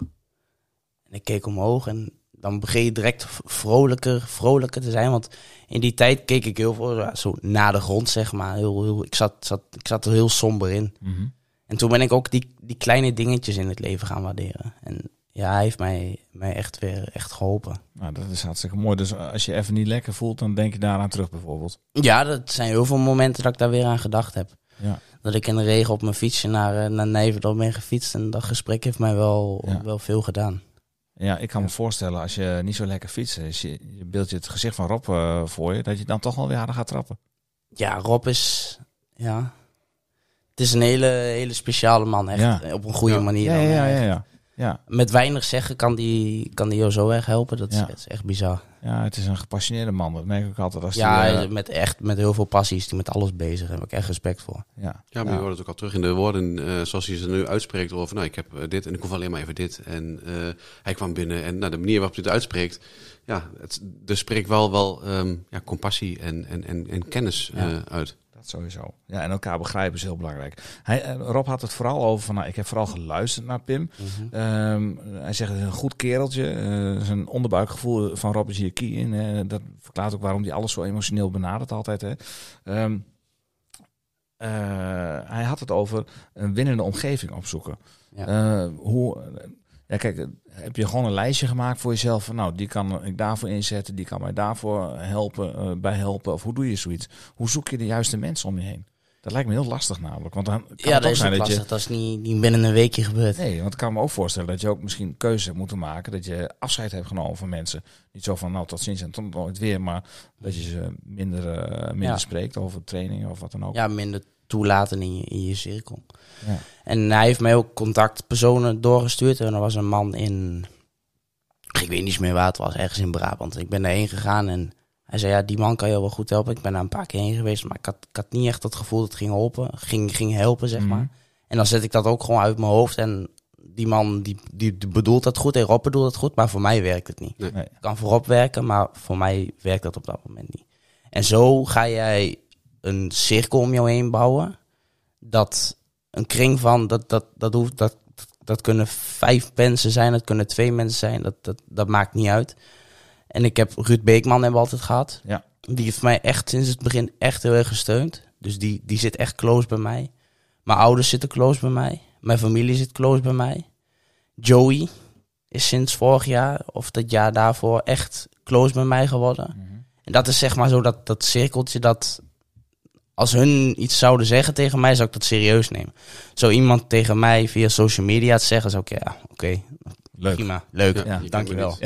C: En ik keek omhoog en dan begin je direct vrolijker, vrolijker te zijn. Want in die tijd keek ik heel veel ja, zo naar de grond, zeg maar. Heel, heel, ik, zat, zat, ik zat er heel somber in.
B: Mhm.
C: En toen ben ik ook die, die kleine dingetjes in het leven gaan waarderen. En ja, hij heeft mij, mij echt weer echt geholpen.
B: Nou, dat is hartstikke mooi. Dus als je even niet lekker voelt, dan denk je daaraan terug bijvoorbeeld.
C: Ja, dat zijn heel veel momenten dat ik daar weer aan gedacht heb.
B: Ja.
C: Dat ik in de regen op mijn fietsje naar, eh, naar Nijverdal ben gefietst. En dat gesprek heeft mij wel,
B: Ja.
C: wel veel gedaan.
B: Ja, ik kan me voorstellen als je niet zo lekker fietst, is je, je beeld je het gezicht van Rob eh, voor je, dat je dan toch wel weer harder gaat trappen.
C: Ja, Rob is... Ja, het is een hele, hele speciale man, echt.
B: Ja.
C: Op een goede
A: Ja.
C: manier.
B: Ja,
C: dan,
B: ja, ja, ja. Ja,
C: Met weinig zeggen kan die, kan die jou zo erg helpen. Dat is,
B: Ja.
C: dat is echt bizar.
B: ja, het is een gepassioneerde man. Dat merk ik altijd als
C: Ja,
B: die, eh,
C: met, echt, met heel veel passie is hij met alles bezig. Daar heb ik echt respect voor.
B: ja.
A: Ja, maar je hoort het ook al terug in de woorden eh, zoals hij ze nu uitspreekt over, nou ik heb eh, dit en ik hoef alleen maar even dit. En eh, hij kwam binnen en nou, de manier waarop hij het uitspreekt, ja, het, er spreekt wel, wel ehm, ja, compassie en, en, en, en kennis
B: Ja.
A: eh, uit.
B: Dat sowieso. Ja, en elkaar begrijpen is heel belangrijk. Hij, eh, Rob had het vooral over van, nou, ik heb vooral geluisterd naar Pim. Ehm, hij zegt, het is een goed kereltje. Eh, zijn onderbuikgevoel van Rob is hier key in. hè. Dat verklaart ook waarom hij alles zo emotioneel benadert altijd. Hè. Ehm, eh, hij had het over een winnende omgeving opzoeken.
C: Ja.
B: Hoe, ja, kijk, eh, heb je gewoon een lijstje gemaakt voor jezelf van, nou, die kan ik daarvoor inzetten, die kan mij daarvoor helpen, eh, bij helpen. Of hoe doe je zoiets? Hoe zoek je de juiste mensen om je heen? Dat lijkt me heel lastig namelijk. Want dan kan
C: Ja,
B: het
C: dat
B: ook
C: is
B: zijn dat je.
C: Dat is niet, niet binnen een weekje gebeurd.
B: Nee, want ik kan me ook voorstellen dat je ook misschien keuzes hebt moeten maken. Dat je afscheid hebt genomen van mensen. Niet zo van nou tot ziens en tot nooit weer. Maar dat je ze minder, eh, minder
C: Ja.
B: spreekt over trainingen of wat dan ook.
C: Ja, minder toelaten in je, in je cirkel.
B: Ja.
C: En hij heeft mij ook contactpersonen doorgestuurd. En er was een man in... Ik weet niet meer waar het was. Ergens in Brabant. Ik ben daarheen gegaan en hij zei... Ja, die man kan je wel goed helpen. Ik ben daar een paar keer heen geweest. Maar ik had, ik had niet echt het gevoel dat het ging helpen. Ging, ging helpen, zeg
B: Mhm.
C: maar. En dan zet ik dat ook gewoon uit mijn hoofd. En die man die, die, bedoelt dat goed en Rob bedoelt dat goed, maar voor mij werkt het niet.
A: Nee.
C: Ik kan voorop werken, maar voor mij werkt dat op dat moment niet. En zo ga jij een cirkel om jou heen bouwen. Dat een kring van, dat, dat, dat, hoeft, dat, dat kunnen vijf mensen zijn, dat kunnen twee mensen zijn, dat, dat, dat maakt niet uit. En ik heb Ruud Beekman hebben we altijd gehad.
B: Ja.
C: Die heeft mij echt sinds het begin echt heel erg gesteund. Dus die, die zit echt close bij mij. Mijn ouders zitten close bij mij. Mijn familie zit close bij mij. Joey is sinds vorig jaar of dat jaar daarvoor echt close bij mij geworden. En dat is zeg maar zo dat, dat cirkeltje dat als hun iets zouden zeggen tegen mij, zou ik dat serieus nemen. Zo iemand tegen mij via social media te zeggen, zou ik ja, oké,
B: Leuk.
C: prima, leuk,
A: Ja,
B: Ja,
A: je
C: dankjewel.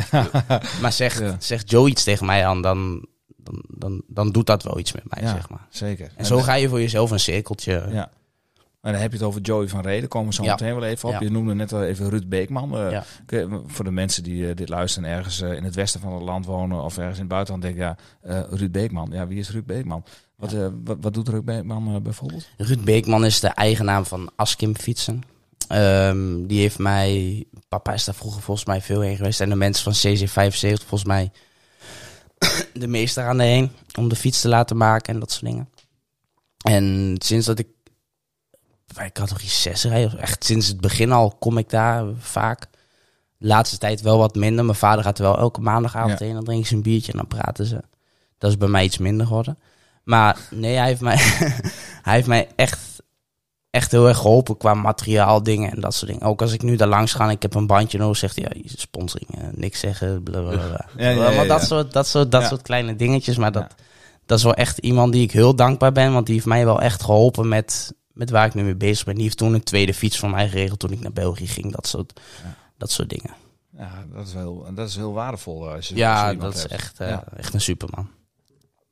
C: Maar zegt,
B: Ja.
C: zegt Joe iets tegen mij aan, dan, dan, dan, dan doet dat wel iets met mij,
B: Ja.
C: zeg maar.
B: Zeker.
C: En zo ga je voor jezelf een cirkeltje.
B: Ja. En dan heb je het over Joey van Reden. Komen we zo
C: Ja.
B: meteen wel even op.
C: Ja.
B: Je noemde net al even Ruud Beekman. Eh,
C: Ja.
B: kun je- Voor de mensen die eh, dit luisteren en ergens eh, in het westen van het land wonen of ergens in het buitenland denken, ja, eh, Ruud Beekman. Ja, wie is Ruud Beekman? Wat, eh, wat, wat doet Ruud Beekman eh, bijvoorbeeld?
C: Ruud Beekman is de eigenaar van Askim Fietsen. Ehm, die heeft mij... Papa is daar vroeger volgens mij veel heen geweest. En de mensen van CC75 volgens mij de meeste aan de heen. Om de fiets te laten maken en dat soort dingen. En sinds dat ik bij categorie 6 rijd, of echt sinds het begin al, kom ik daar vaak. De laatste tijd wel wat minder. Mijn vader gaat er wel elke maandagavond
B: Ja.
C: heen. Dan drinken ze een biertje en dan praten ze. Dat is bij mij iets minder geworden. Maar nee, hij heeft mij, hij heeft mij echt, echt heel erg geholpen qua materiaal dingen en dat soort dingen. Ook als ik nu daar langs ga en ik heb een bandje nodig, zegt hij, ja, sponsoring, eh, niks zeggen, blablabla.
B: Ja, ja, ja,
C: maar dat soort, dat soort, dat soort kleine dingetjes, maar dat, dat is wel echt iemand die ik heel dankbaar ben, want die heeft mij wel echt geholpen met, met waar ik nu mee bezig ben. Die heeft toen een tweede fiets voor mij geregeld toen ik naar België ging, dat soort, dat soort dingen.
B: Ja, dat is heel, dat is heel waardevol. eh, Als je
C: Ja, dat is echt, eh, echt een superman.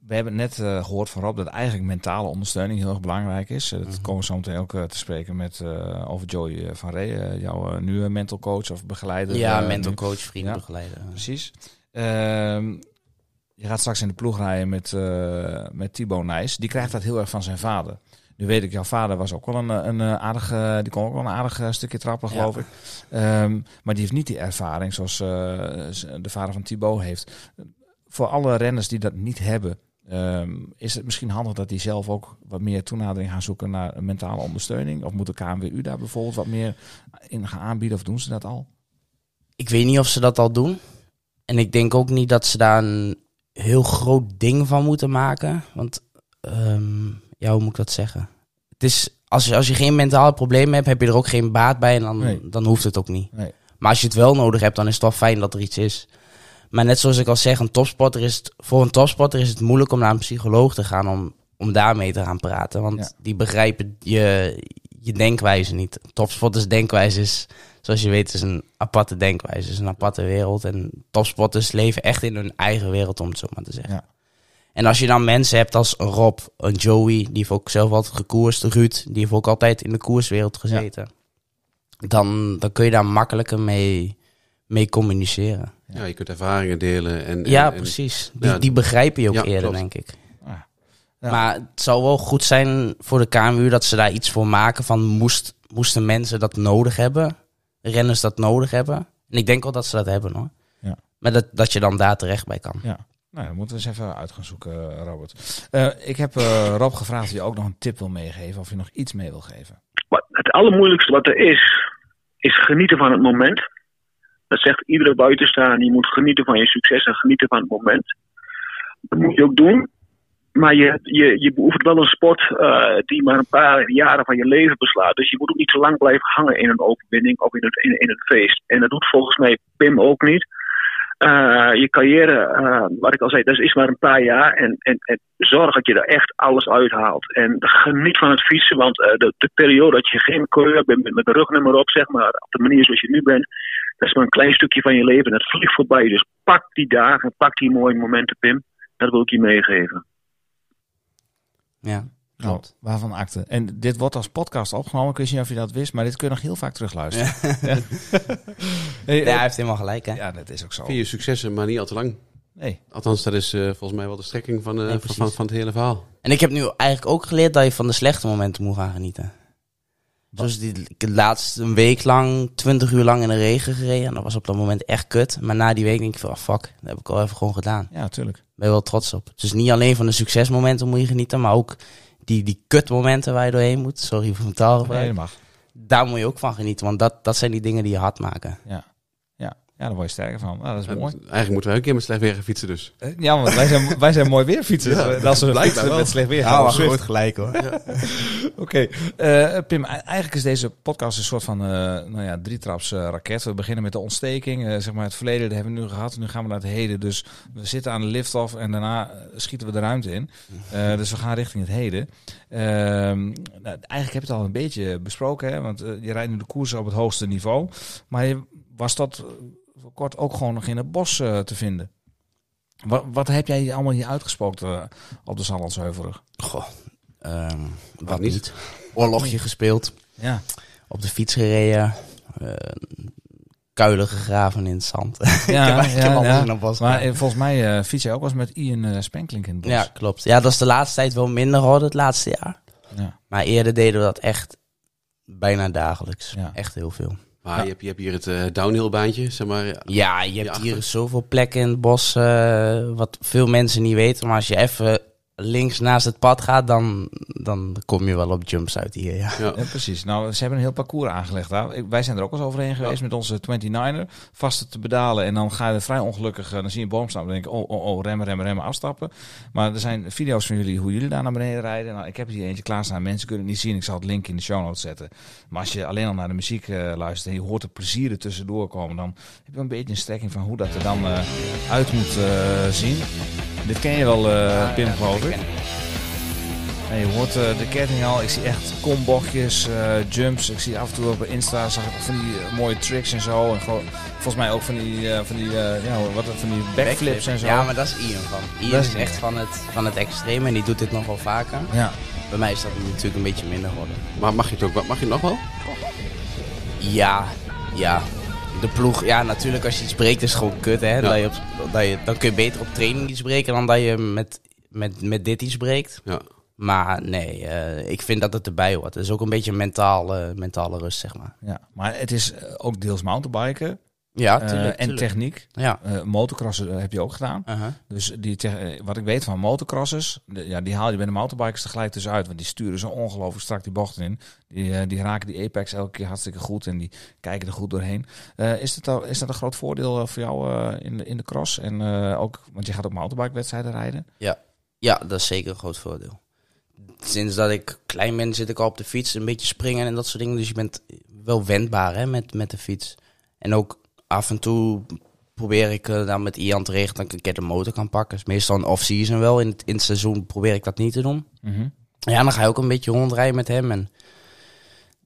B: We hebben net eh, gehoord van Rob dat eigenlijk mentale ondersteuning heel erg belangrijk is. Eh, dat
C: Mhm.
B: komen we zo meteen ook eh, te spreken met over Joey eh, van eh, jouw nieuwe mental coach of begeleider.
C: Ja, mental
B: nu.
C: coach, vrienden,
B: Ja.
C: begeleider.
B: Precies. Ehm, je gaat straks in de ploeg rijden met, met Thibaut Nijs. Die krijgt dat heel erg van zijn vader. Nu weet ik, jouw vader was ook wel een, een, aardig, eh, die kon ook wel een aardig stukje trappen,
C: Ja.
B: geloof ik. Ehm, maar die heeft niet die ervaring zoals de vader van Thibaut heeft. Voor alle renners die dat niet hebben, ehm, is het misschien handig dat die zelf ook wat meer toenadering gaan zoeken naar mentale ondersteuning? Of moet de KNWU daar bijvoorbeeld wat meer in gaan aanbieden? Of doen ze dat al?
C: Ik weet niet of ze dat al doen. En ik denk ook niet dat ze daar een heel groot ding van moeten maken. Want, ehm, ja, hoe moet ik dat zeggen? Het is, als, je, als je geen mentale problemen hebt, heb je er ook geen baat bij. En dan,
B: Nee.
C: dan hoeft het ook niet.
B: Nee.
C: Maar als je het wel nodig hebt, dan is het wel fijn dat er iets is. Maar net zoals ik al zeg, een topsporter is het, voor een topsporter is het moeilijk om naar een psycholoog te gaan om, om daarmee te gaan praten. Want
B: Ja.
C: die begrijpen je, je denkwijze niet. Topsporters denkwijze is, zoals je weet, is een aparte denkwijze. Het is een aparte wereld. En topsporters leven echt in hun eigen wereld, om het zo maar te zeggen.
B: Ja.
C: En als je dan mensen hebt als Rob, een Joey, die heeft ook zelf altijd gekoerst, Ruud, die heeft ook altijd in de koerswereld gezeten. Dan, dan kun je daar makkelijker mee, mee communiceren.
A: Ja, je kunt ervaringen delen. En,
C: Ja,
A: en-
C: precies. Die,
A: ja,
C: die begrijpen je ook
A: ja,
C: eerder,
A: klopt.
C: denk ik.
B: Ja.
C: Maar het zou wel goed zijn voor de KMU dat ze daar iets voor maken van moest, moesten mensen dat nodig hebben, renners dat nodig hebben. En ik denk wel dat ze dat hebben hoor.
B: Ja.
C: Maar dat, dat je dan daar terecht bij kan.
B: Ja. Nou, dan moeten we eens even uit gaan zoeken, eh, Robert. Eh, ik heb eh, Rob gevraagd of je ook nog een tip wil meegeven. Of je nog iets mee wil geven.
E: Wat, het allermoeilijkste wat er is, is genieten van het moment. Dat zegt iedere buitenstaan. Je moet genieten van je succes en genieten van het moment. Dat moet je ook doen. Maar je, je, je beoefent wel een sport eh, die maar een paar jaren van je leven beslaat. Dus je moet ook niet zo lang blijven hangen in een overwinning of in een, in, een feest. En dat doet volgens mij Pim ook niet. Eh, je carrière, eh, wat ik al zei, dat is maar een paar jaar. En, en, en zorg dat je er echt alles uithaalt. En geniet van het fietsen, want de, de periode dat je geen coureur bent met, met de rugnummer op, zeg maar, op de manier zoals je nu bent, dat is maar een klein stukje van je leven. Dat vliegt voorbij. Dus pak die dagen, pak die mooie momenten, Pim. Dat wil ik je meegeven.
C: Ja,
B: Nou,
C: klopt.
B: waarvan akte. En dit wordt als podcast opgenomen. Ik wist niet of je dat wist, maar dit kun je nog heel vaak terugluisteren. Ja. Hey,
C: Ja,
B: eh,
C: hij heeft helemaal gelijk hè.
B: ja, dat is ook zo.
A: Vier successen, maar niet al te lang.
B: Nee.
A: Althans, dat is eh, volgens mij wel de strekking van, eh,
C: Nee,
A: van,
C: precies.
A: van, van het hele verhaal.
C: En ik heb nu eigenlijk ook geleerd dat je van de slechte momenten moet gaan genieten. Dus die, ik heb laatst een week lang, 20 uur lang in de regen gereden. En dat was op dat moment echt kut. Maar na die week denk ik van, ah, fuck, dat heb ik al even gewoon gedaan.
B: Ja, tuurlijk.
C: Ben je wel trots op. Dus niet alleen van de succesmomenten moet je genieten, maar ook die, die kutmomenten waar je doorheen moet. Sorry voor mijn taalgebruik.
B: Nee, mag.
C: Daar moet je ook van genieten, want dat, dat zijn die dingen die je hard maken.
B: Ja. Ja, ja daar word je sterker van. Nou, dat is mooi.
A: Eigenlijk moeten wij een keer met slecht weer gaan fietsen dus.
B: Eh, Ja, want wij zijn, wij zijn mooi weerfietsers.
A: Ja,
B: Eh, als we
A: blijkbaar
B: fietsen
A: wel.
B: met slecht weer
C: Ja,
B: gaan. Zwift.
C: groot gelijk hoor.
B: Oké, Eh, Pim, eigenlijk is deze podcast een soort van eh nou ja, drietraps eh, raket. We beginnen met de ontsteking, zeg maar het verleden, dat hebben we nu gehad. Nu gaan we naar het heden. Dus we zitten aan de lift-off en daarna schieten we de ruimte in. Eh, dus we gaan richting het heden. Ehm, nou, eigenlijk heb je het al een beetje besproken, hè? want je rijdt nu de koersen op het hoogste niveau. Maar je, was dat kort ook gewoon nog in het bos eh, te vinden? Wat, wat heb jij allemaal hier uitgespookt eh, op de Sallandsheuvelrug?
C: Goh, ehm, wat
A: niet?
C: niet. Oorlogje gespeeld,
B: Ja,
C: op de fiets gereden, eh, kuilen gegraven in het zand.
B: ja,
C: ik heb eigenlijk
B: ja,
C: alles
B: ja.
C: in een bos
B: Maar
C: gedaan.
B: volgens mij eh fiets jij ook wel eens met Ian eh Spenklink in het bos.
C: Ja, klopt. Ja, dat is de laatste tijd wel minder geworden, het laatste jaar.
B: Ja.
C: Maar eerder deden we dat echt bijna dagelijks.
B: Ja.
C: Echt heel veel.
A: Maar je, hebt, je hebt hier het eh, downhill baantje, zeg maar.
C: Ja, je hebt hier zoveel plekken in het bos eh, wat veel mensen niet weten. Maar als je even links naast het pad gaat, dan, dan kom je wel op jumps uit hier. Ja.
A: Ja.
B: Ja, precies. Nou, ze hebben een heel parcours aangelegd daar. Wij zijn er ook wel eens overheen geweest met onze 29er. Vast te bedalen. En dan ga je vrij ongelukkig, eh, dan zie je een boom staan. Dan denk ik, oh, oh, oh, remmen, remmen, remmen, afstappen. Maar er zijn video's van jullie, hoe jullie daar naar beneden rijden. Nou, ik heb hier eentje klaarstaan. Mensen kunnen het niet zien. Ik zal het link in de show notes zetten. Maar als je alleen al naar de muziek eh, luistert en je hoort de plezier er tussendoor komen, dan heb je een beetje een strekking van hoe dat er dan eh, uit moet eh, zien. Dit ken je wel, eh, Pim, geloof En je hoort eh, de ketting al. Ik zie echt kombochtjes, eh, jumps. Ik zie af en toe op Insta zag ik van die eh, mooie tricks en zo. En gewoon, volgens mij ook van die, eh, van die, eh, ja, wat, van die backflips en zo.
C: Ja, maar dat is Ian van. Ian
B: Dat is Ian.
C: echt van het, van het extreme en die doet dit nog wel vaker.
B: Ja.
C: Bij mij is dat natuurlijk een beetje minder geworden.
A: Maar mag je het ook? Mag je het nog wel?
C: Ja, ja. De ploeg, ja, natuurlijk als je iets breekt is het gewoon kut, hè. Dat je op, dat je, dan kun je beter op training iets breken dan dat je met, met, met dit iets breekt.
A: Ja.
C: Maar nee, eh, ik vind dat het erbij hoort. Het is ook een beetje mentaal, eh, mentale rust, zeg maar.
B: ja, maar het is eh, ook deels mountainbiken
C: Ja,
B: eh, en
C: tuurlijk.
B: techniek.
C: Ja.
B: Eh motocrossen heb je ook gedaan.
C: Uh-huh.
B: Dus die wat ik weet van motocrossers, de- ja, die haal je bij de mountainbikers tegelijk tussenuit. Want die sturen zo ongelooflijk strak die bochten in. Die, die raken die apex elke keer hartstikke goed en die kijken er goed doorheen. Eh, is, dat al, is dat een groot voordeel voor jou eh, in, de, in de cross? En eh, ook, want je gaat ook mountainbike-wedstrijden rijden.
C: Ja, dat is zeker een groot voordeel. Sinds dat ik klein ben zit ik al op de fiets, een beetje springen en dat soort dingen. Dus je bent wel wendbaar hè, met, met de fiets. En ook af en toe probeer ik eh, dan met Ian te regelen dat ik een keer de motor kan pakken. Dus meestal een off-season wel. In het, in het seizoen probeer ik dat niet te doen. Ja, dan ga je ook een beetje rondrijden met hem. En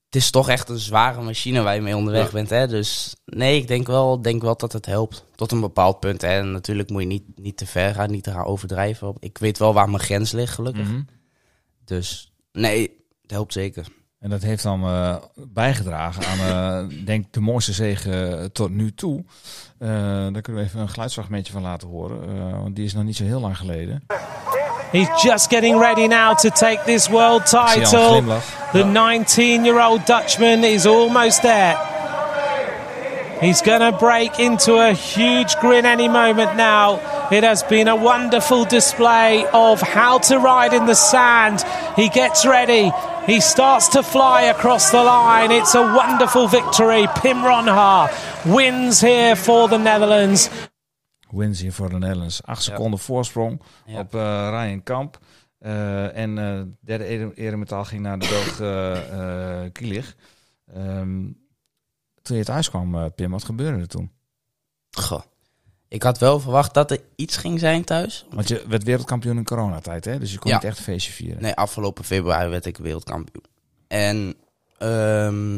C: het is toch echt een zware machine waar je mee onderweg
A: Ja.
C: bent. Hè? Dus nee, ik denk wel, denk wel dat het helpt. Tot een bepaald punt. Hè? En natuurlijk moet je niet, niet te ver gaan, niet te gaan overdrijven. Ik weet wel waar mijn grens ligt, gelukkig.
B: Mhm.
C: Dus nee, het helpt zeker.
B: En dat heeft dan eh, bijgedragen aan, eh denk ik, de mooiste zege tot nu toe. Eh, daar kunnen we even een geluidsfragmentje van laten horen. eh, want die is nog niet zo heel lang geleden.
F: He's just getting ready now to take this world title. The 19 year old Dutchman is almost there. He's going to break into a huge grin any moment now. It has been a wonderful display of how to ride in the sand. He gets ready. He starts to fly across the line. It's a wonderful victory. Pim Ronhaar wins here for the Netherlands.
B: Wins hier voor de Netherlands. Acht seconden voorsprong
C: Ja.
B: op eh, Ryan Kamp. Eh, en eh derde ere- eremetaal ging naar de Belg eh eh, Kielich. Ehm, toen je thuis kwam, Pim, wat gebeurde er toen?
C: Goh. Ik had wel verwacht dat er iets ging zijn thuis.
B: Want je werd wereldkampioen in coronatijd, hè? Dus je kon
C: Ja.
B: niet echt een feestje vieren.
C: Nee, afgelopen februari werd ik wereldkampioen. En ehm,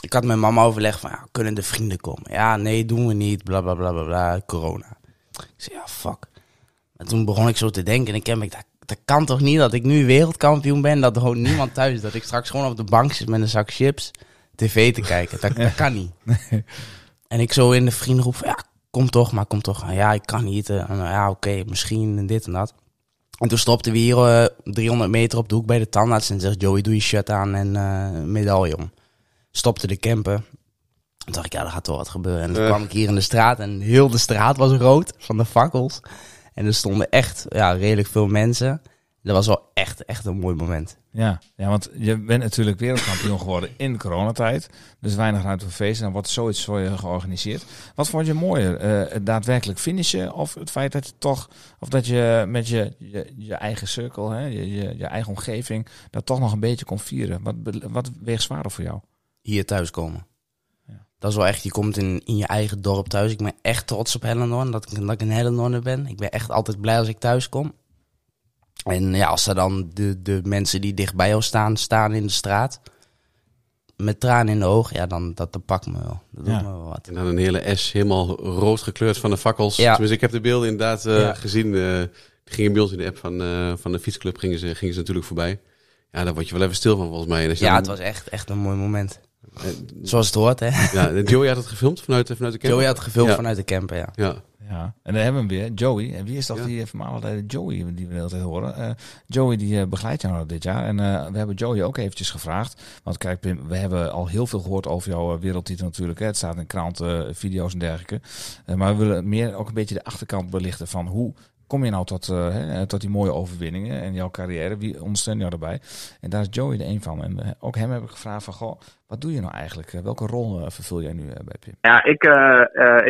C: ik had met mama overlegd van, ja, kunnen de vrienden komen? Ja, nee, doen we niet, bla bla bla bla bla, corona. Ik zei, ja, fuck. En toen begon ik zo te denken en ik heb ik dat, dat kan toch niet dat ik nu wereldkampioen ben, dat er gewoon niemand thuis is, dat ik straks gewoon op de bank zit met een zak chips tv te kijken. Dat, dat kan niet. En ik zo in de vriendengroep van, ja, kom toch, maar kom toch. Ja, ik kan niet. eh, ja, oké, misschien en dit en dat. En toen stopten we hier eh, 300 meter op de hoek bij de tandarts en zegt Joey, doe je shirt aan en eh medaillon. stopte de camper. Toen dacht ik, ja, er gaat toch wat gebeuren. En toen
A: Eh.
C: kwam ik hier in de straat en heel de straat was rood van de fakkels. En er stonden echt ja, redelijk veel mensen. Dat was wel echt, echt een mooi moment.
B: Ja, ja, want je bent natuurlijk wereldkampioen geworden in coronatijd. Dus weinig ruimte voor feesten. Dan wordt zoiets voor je georganiseerd. Wat vond je mooier? eh, het daadwerkelijk finishen of het feit dat je toch, of dat je met je, je, je eigen cirkel, hè, je, je, je eigen omgeving, dat toch nog een beetje kon vieren? Wat, wat weegt zwaarder voor jou?
C: Hier thuiskomen.
B: Ja.
C: Dat is wel echt, je komt in, in je eigen dorp thuis. Ik ben echt trots op Hellendoorn, dat ik, dat ik een Hellendoorner ben. Ik ben echt altijd blij als ik thuis kom. En ja, als er dan de, de mensen die dicht bij jou staan, staan in de straat. Met tranen in de ogen, ja, dan dat, dat pakt me wel. Dat doet me wel wat.
A: En dan een hele S helemaal rood gekleurd van de fakkels.
C: Ja.
A: Tenminste, ik heb de beelden inderdaad eh,
C: Ja.
A: gezien. eh die gingen bij ons in de app van, eh, van de fietsclub gingen ze, gingen ze natuurlijk voorbij. Ja, daar word je wel even stil van volgens mij. En als je
C: Ja,
A: dan-
C: het was echt, echt een mooi moment. Zoals het hoort, hè.
A: ja, Joey had het gefilmd vanuit, vanuit de camper.
C: Joey had gefilmd
A: Ja.
C: vanuit de camper, ja.
A: Ja,
B: en dan hebben we hem weer, Joey. En wie is dat
A: Ja.
B: die vermalen Joey die we de hele tijd horen? Eh, Joey die eh, begeleidt jou nou dit jaar. En eh, we hebben Joey ook eventjes gevraagd. Want kijk Pim, we hebben al heel veel gehoord over jouw eh, wereldtitel natuurlijk. Hè. Het staat in kranten, video's en dergelijke. Eh, maar we willen meer ook een beetje de achterkant belichten van hoe kom je nou tot, eh, hè, tot die mooie overwinningen en jouw carrière? Wie ondersteunt jou daarbij? En daar is Joey er een van. En ook hem heb ik gevraagd van, goh, wat doe je nou eigenlijk? Eh, welke rol eh, vervul jij nu bij Pim?
G: Ja, ik,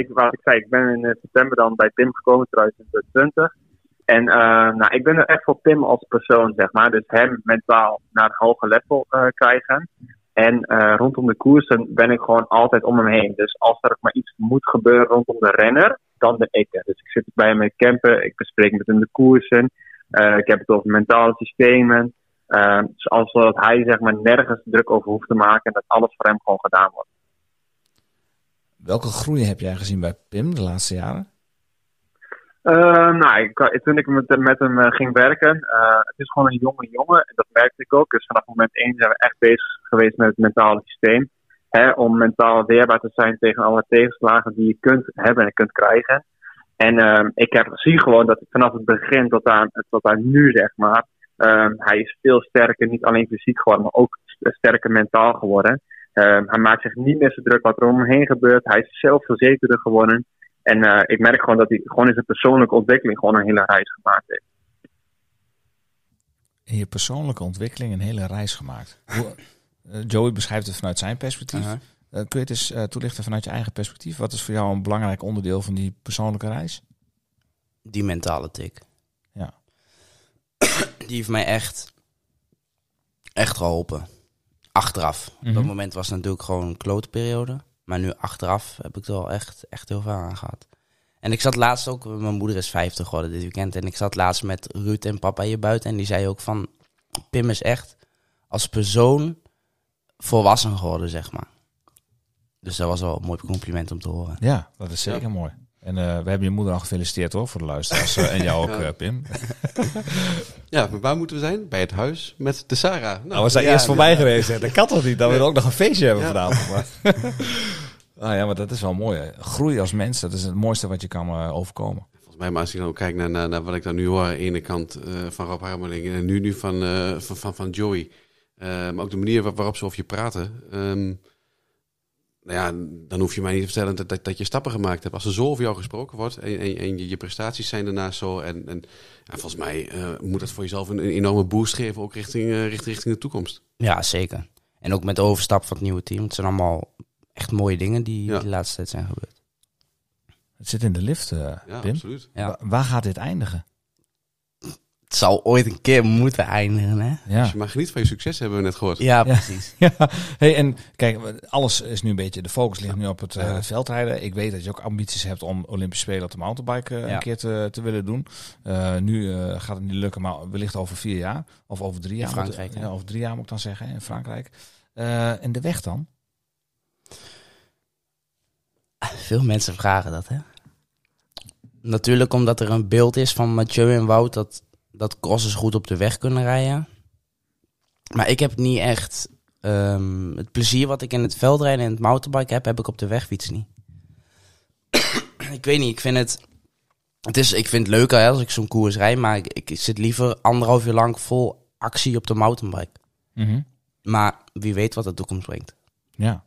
G: ik, wat ik zei, ik ben in september dan bij Pim gekomen, 2020. En nou, ik ben er echt voor Pim als persoon, zeg maar. Dus hem mentaal naar een hoger level krijgen. En rondom de koersen ben ik gewoon altijd om hem heen. Dus als er maar iets moet gebeuren rondom de renner, dan ik er. Dus ik zit bij hem in campen, ik bespreek met hem de koersen. Eh, ik heb het over mentale systemen. Uh, zodat hij zeg maar nergens druk over hoeft te maken en dat alles voor hem gewoon gedaan wordt.
B: Welke groei heb jij gezien bij Pim de laatste jaren?
G: Uh, nou, ik, toen ik met, met hem uh, ging werken, uh, het is gewoon een jonge jongen en dat merkte ik ook. Dus vanaf moment 1 zijn we echt bezig geweest met het mentale systeem. Om mentaal weerbaar te zijn tegen alle tegenslagen die je kunt hebben en kunt krijgen. En uh, ik heb zie gewoon dat vanaf het begin tot aan, tot aan nu, zeg maar, hij is veel sterker, niet alleen fysiek geworden, maar ook sterker mentaal geworden. hij maakt zich niet meer zo druk wat er om hem heen gebeurt. Hij is zelfverzekerder geworden. En uh, ik merk gewoon dat hij gewoon in zijn persoonlijke ontwikkeling gewoon een hele reis gemaakt heeft.
B: In je persoonlijke ontwikkeling een hele reis gemaakt. Uh, Joey beschrijft het vanuit zijn perspectief. -huh. kun je het eens toelichten vanuit je eigen perspectief? Wat is voor jou een belangrijk onderdeel van die persoonlijke reis?
C: Die mentale tik.
B: Ja.
C: Die heeft mij echt, echt geholpen. Achteraf. Op dat moment was het natuurlijk gewoon een klote periode. Maar nu achteraf heb ik er wel echt, echt heel veel aan gehad. En ik zat laatst ook, mijn moeder is 50 geworden dit weekend. En ik zat laatst met Ruud en papa hier buiten. En die zei ook van, Pim is echt als persoon volwassen geworden, zeg maar. Dus dat was wel een mooi compliment om te horen.
B: Ja, dat is zeker ja. mooi. En uh, we hebben je moeder al gefeliciteerd hoor, voor de luisteraars. Uh, en jou ook, ja. uh, Pim.
A: ja, maar waar moeten we zijn? Bij het huis met de Sarah. Nou,
B: nou we zijn ja, eerst voorbij geweest. Hè. Dat kan toch niet? Dat we ook nog een feestje hebben vanavond. ah, ja, maar dat is wel mooi. Hè. Groei als mens, dat is het mooiste wat je kan uh, overkomen.
A: Volgens mij, maar als ik dan kijk naar, naar, naar wat ik dan nu hoor. Aan de ene kant uh, van Rob Harmeling en nu, nu van, uh, van, van, van Joey. Maar ook de manier waarop ze over je praten. Um, nou ja, dan hoef je mij niet te vertellen dat, dat, dat je stappen gemaakt hebt. Als er zo over jou gesproken wordt en, en, en je, je, prestaties zijn daarnaast zo. En, en ja, volgens mij uh, moet dat voor jezelf een, een, enorme boost geven, ook richting, uh, richting, richting de toekomst.
C: Ja, zeker. En ook met de overstap van het nieuwe team. Het zijn allemaal echt mooie dingen die ja. de laatste tijd zijn gebeurd.
B: Het zit in de lift, uh,
A: ja,
B: Pim.
A: absoluut.
B: Waar gaat dit eindigen?
C: Het zal ooit een keer moeten eindigen, hè?
A: Ja. Dus je mag niet van je succes, hebben we net gehoord.
C: Ja, precies.
B: Ja. Hey, en kijk, alles is nu een beetje, de focus ligt nu op het, uh, het veldrijden. Ik weet dat je ook ambities hebt om Olympische Spelen op de mountainbike uh, ja. een keer te, te willen doen. Uh, nu gaat het niet lukken, maar wellicht over vier jaar. Of over drie jaar.
C: In Frankrijk.
B: Moet, ja, over drie jaar moet ik dan zeggen, in Frankrijk. en de weg dan?
C: Veel mensen vragen dat, hè? Natuurlijk omdat er een beeld is van Mathieu en Wout dat, dat crossers goed op de weg kunnen rijden. Maar ik heb niet echt um, het plezier wat ik in het veldrijden en het mountainbike heb, heb ik op de wegfiets niet. ik weet niet, ik vind het, het is, ik vind het leuker hè, als ik zo'n koers rijd, maar ik, ik, zit liever anderhalf uur lang vol actie op de mountainbike.
B: Mm -hmm.
C: Maar wie weet wat de toekomst brengt.
B: Ja.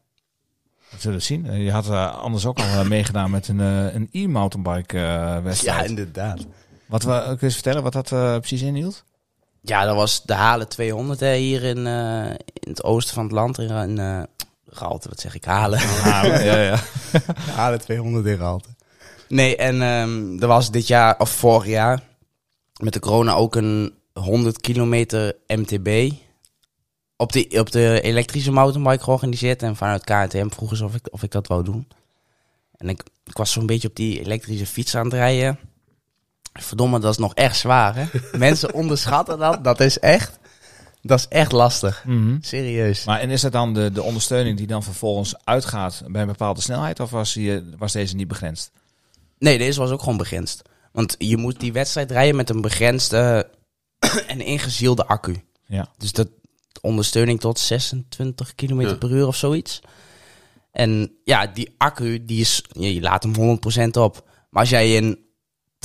B: We zullen zien. Eh, Je had eh, anders ook al eh, meegedaan met een, een e-mountainbike eh,
C: Ja,
B: wedstrijd.
C: inderdaad.
B: Wat we, kun je eens vertellen wat dat eh, precies inhield?
C: Ja, dat was de Halen 200 hè, hier in, eh, in het oosten van het land. In, in eh, Raalte, wat zeg ik? Halen.
B: ja, ja.
C: Halen 200 in Raalte. Nee, en ehm, er was dit jaar, of vorig jaar, met de corona ook een 100 kilometer MTB op de, op de elektrische mountainbike georganiseerd. En vanuit KNTM vroegen ze of ik, of ik dat wou doen. En ik, ik was zo'n beetje op die elektrische fiets aan het rijden. Verdomme, dat is nog echt zwaar, hè? Mensen onderschatten dat. Dat is echt, dat is echt lastig.
B: Mhm.
C: Serieus.
B: Maar en is dat dan de, de ondersteuning die dan vervolgens uitgaat bij een bepaalde snelheid? Of was, die, was deze niet begrensd?
C: Nee, deze was ook gewoon begrensd. Want je moet die wedstrijd rijden met een begrensde en ingezielde accu.
B: Ja.
C: Dus dat ondersteuning tot 26 km
A: Ja.
C: per uur of zoiets. En ja, die accu, die is, je laat hem 100% op. Maar als jij in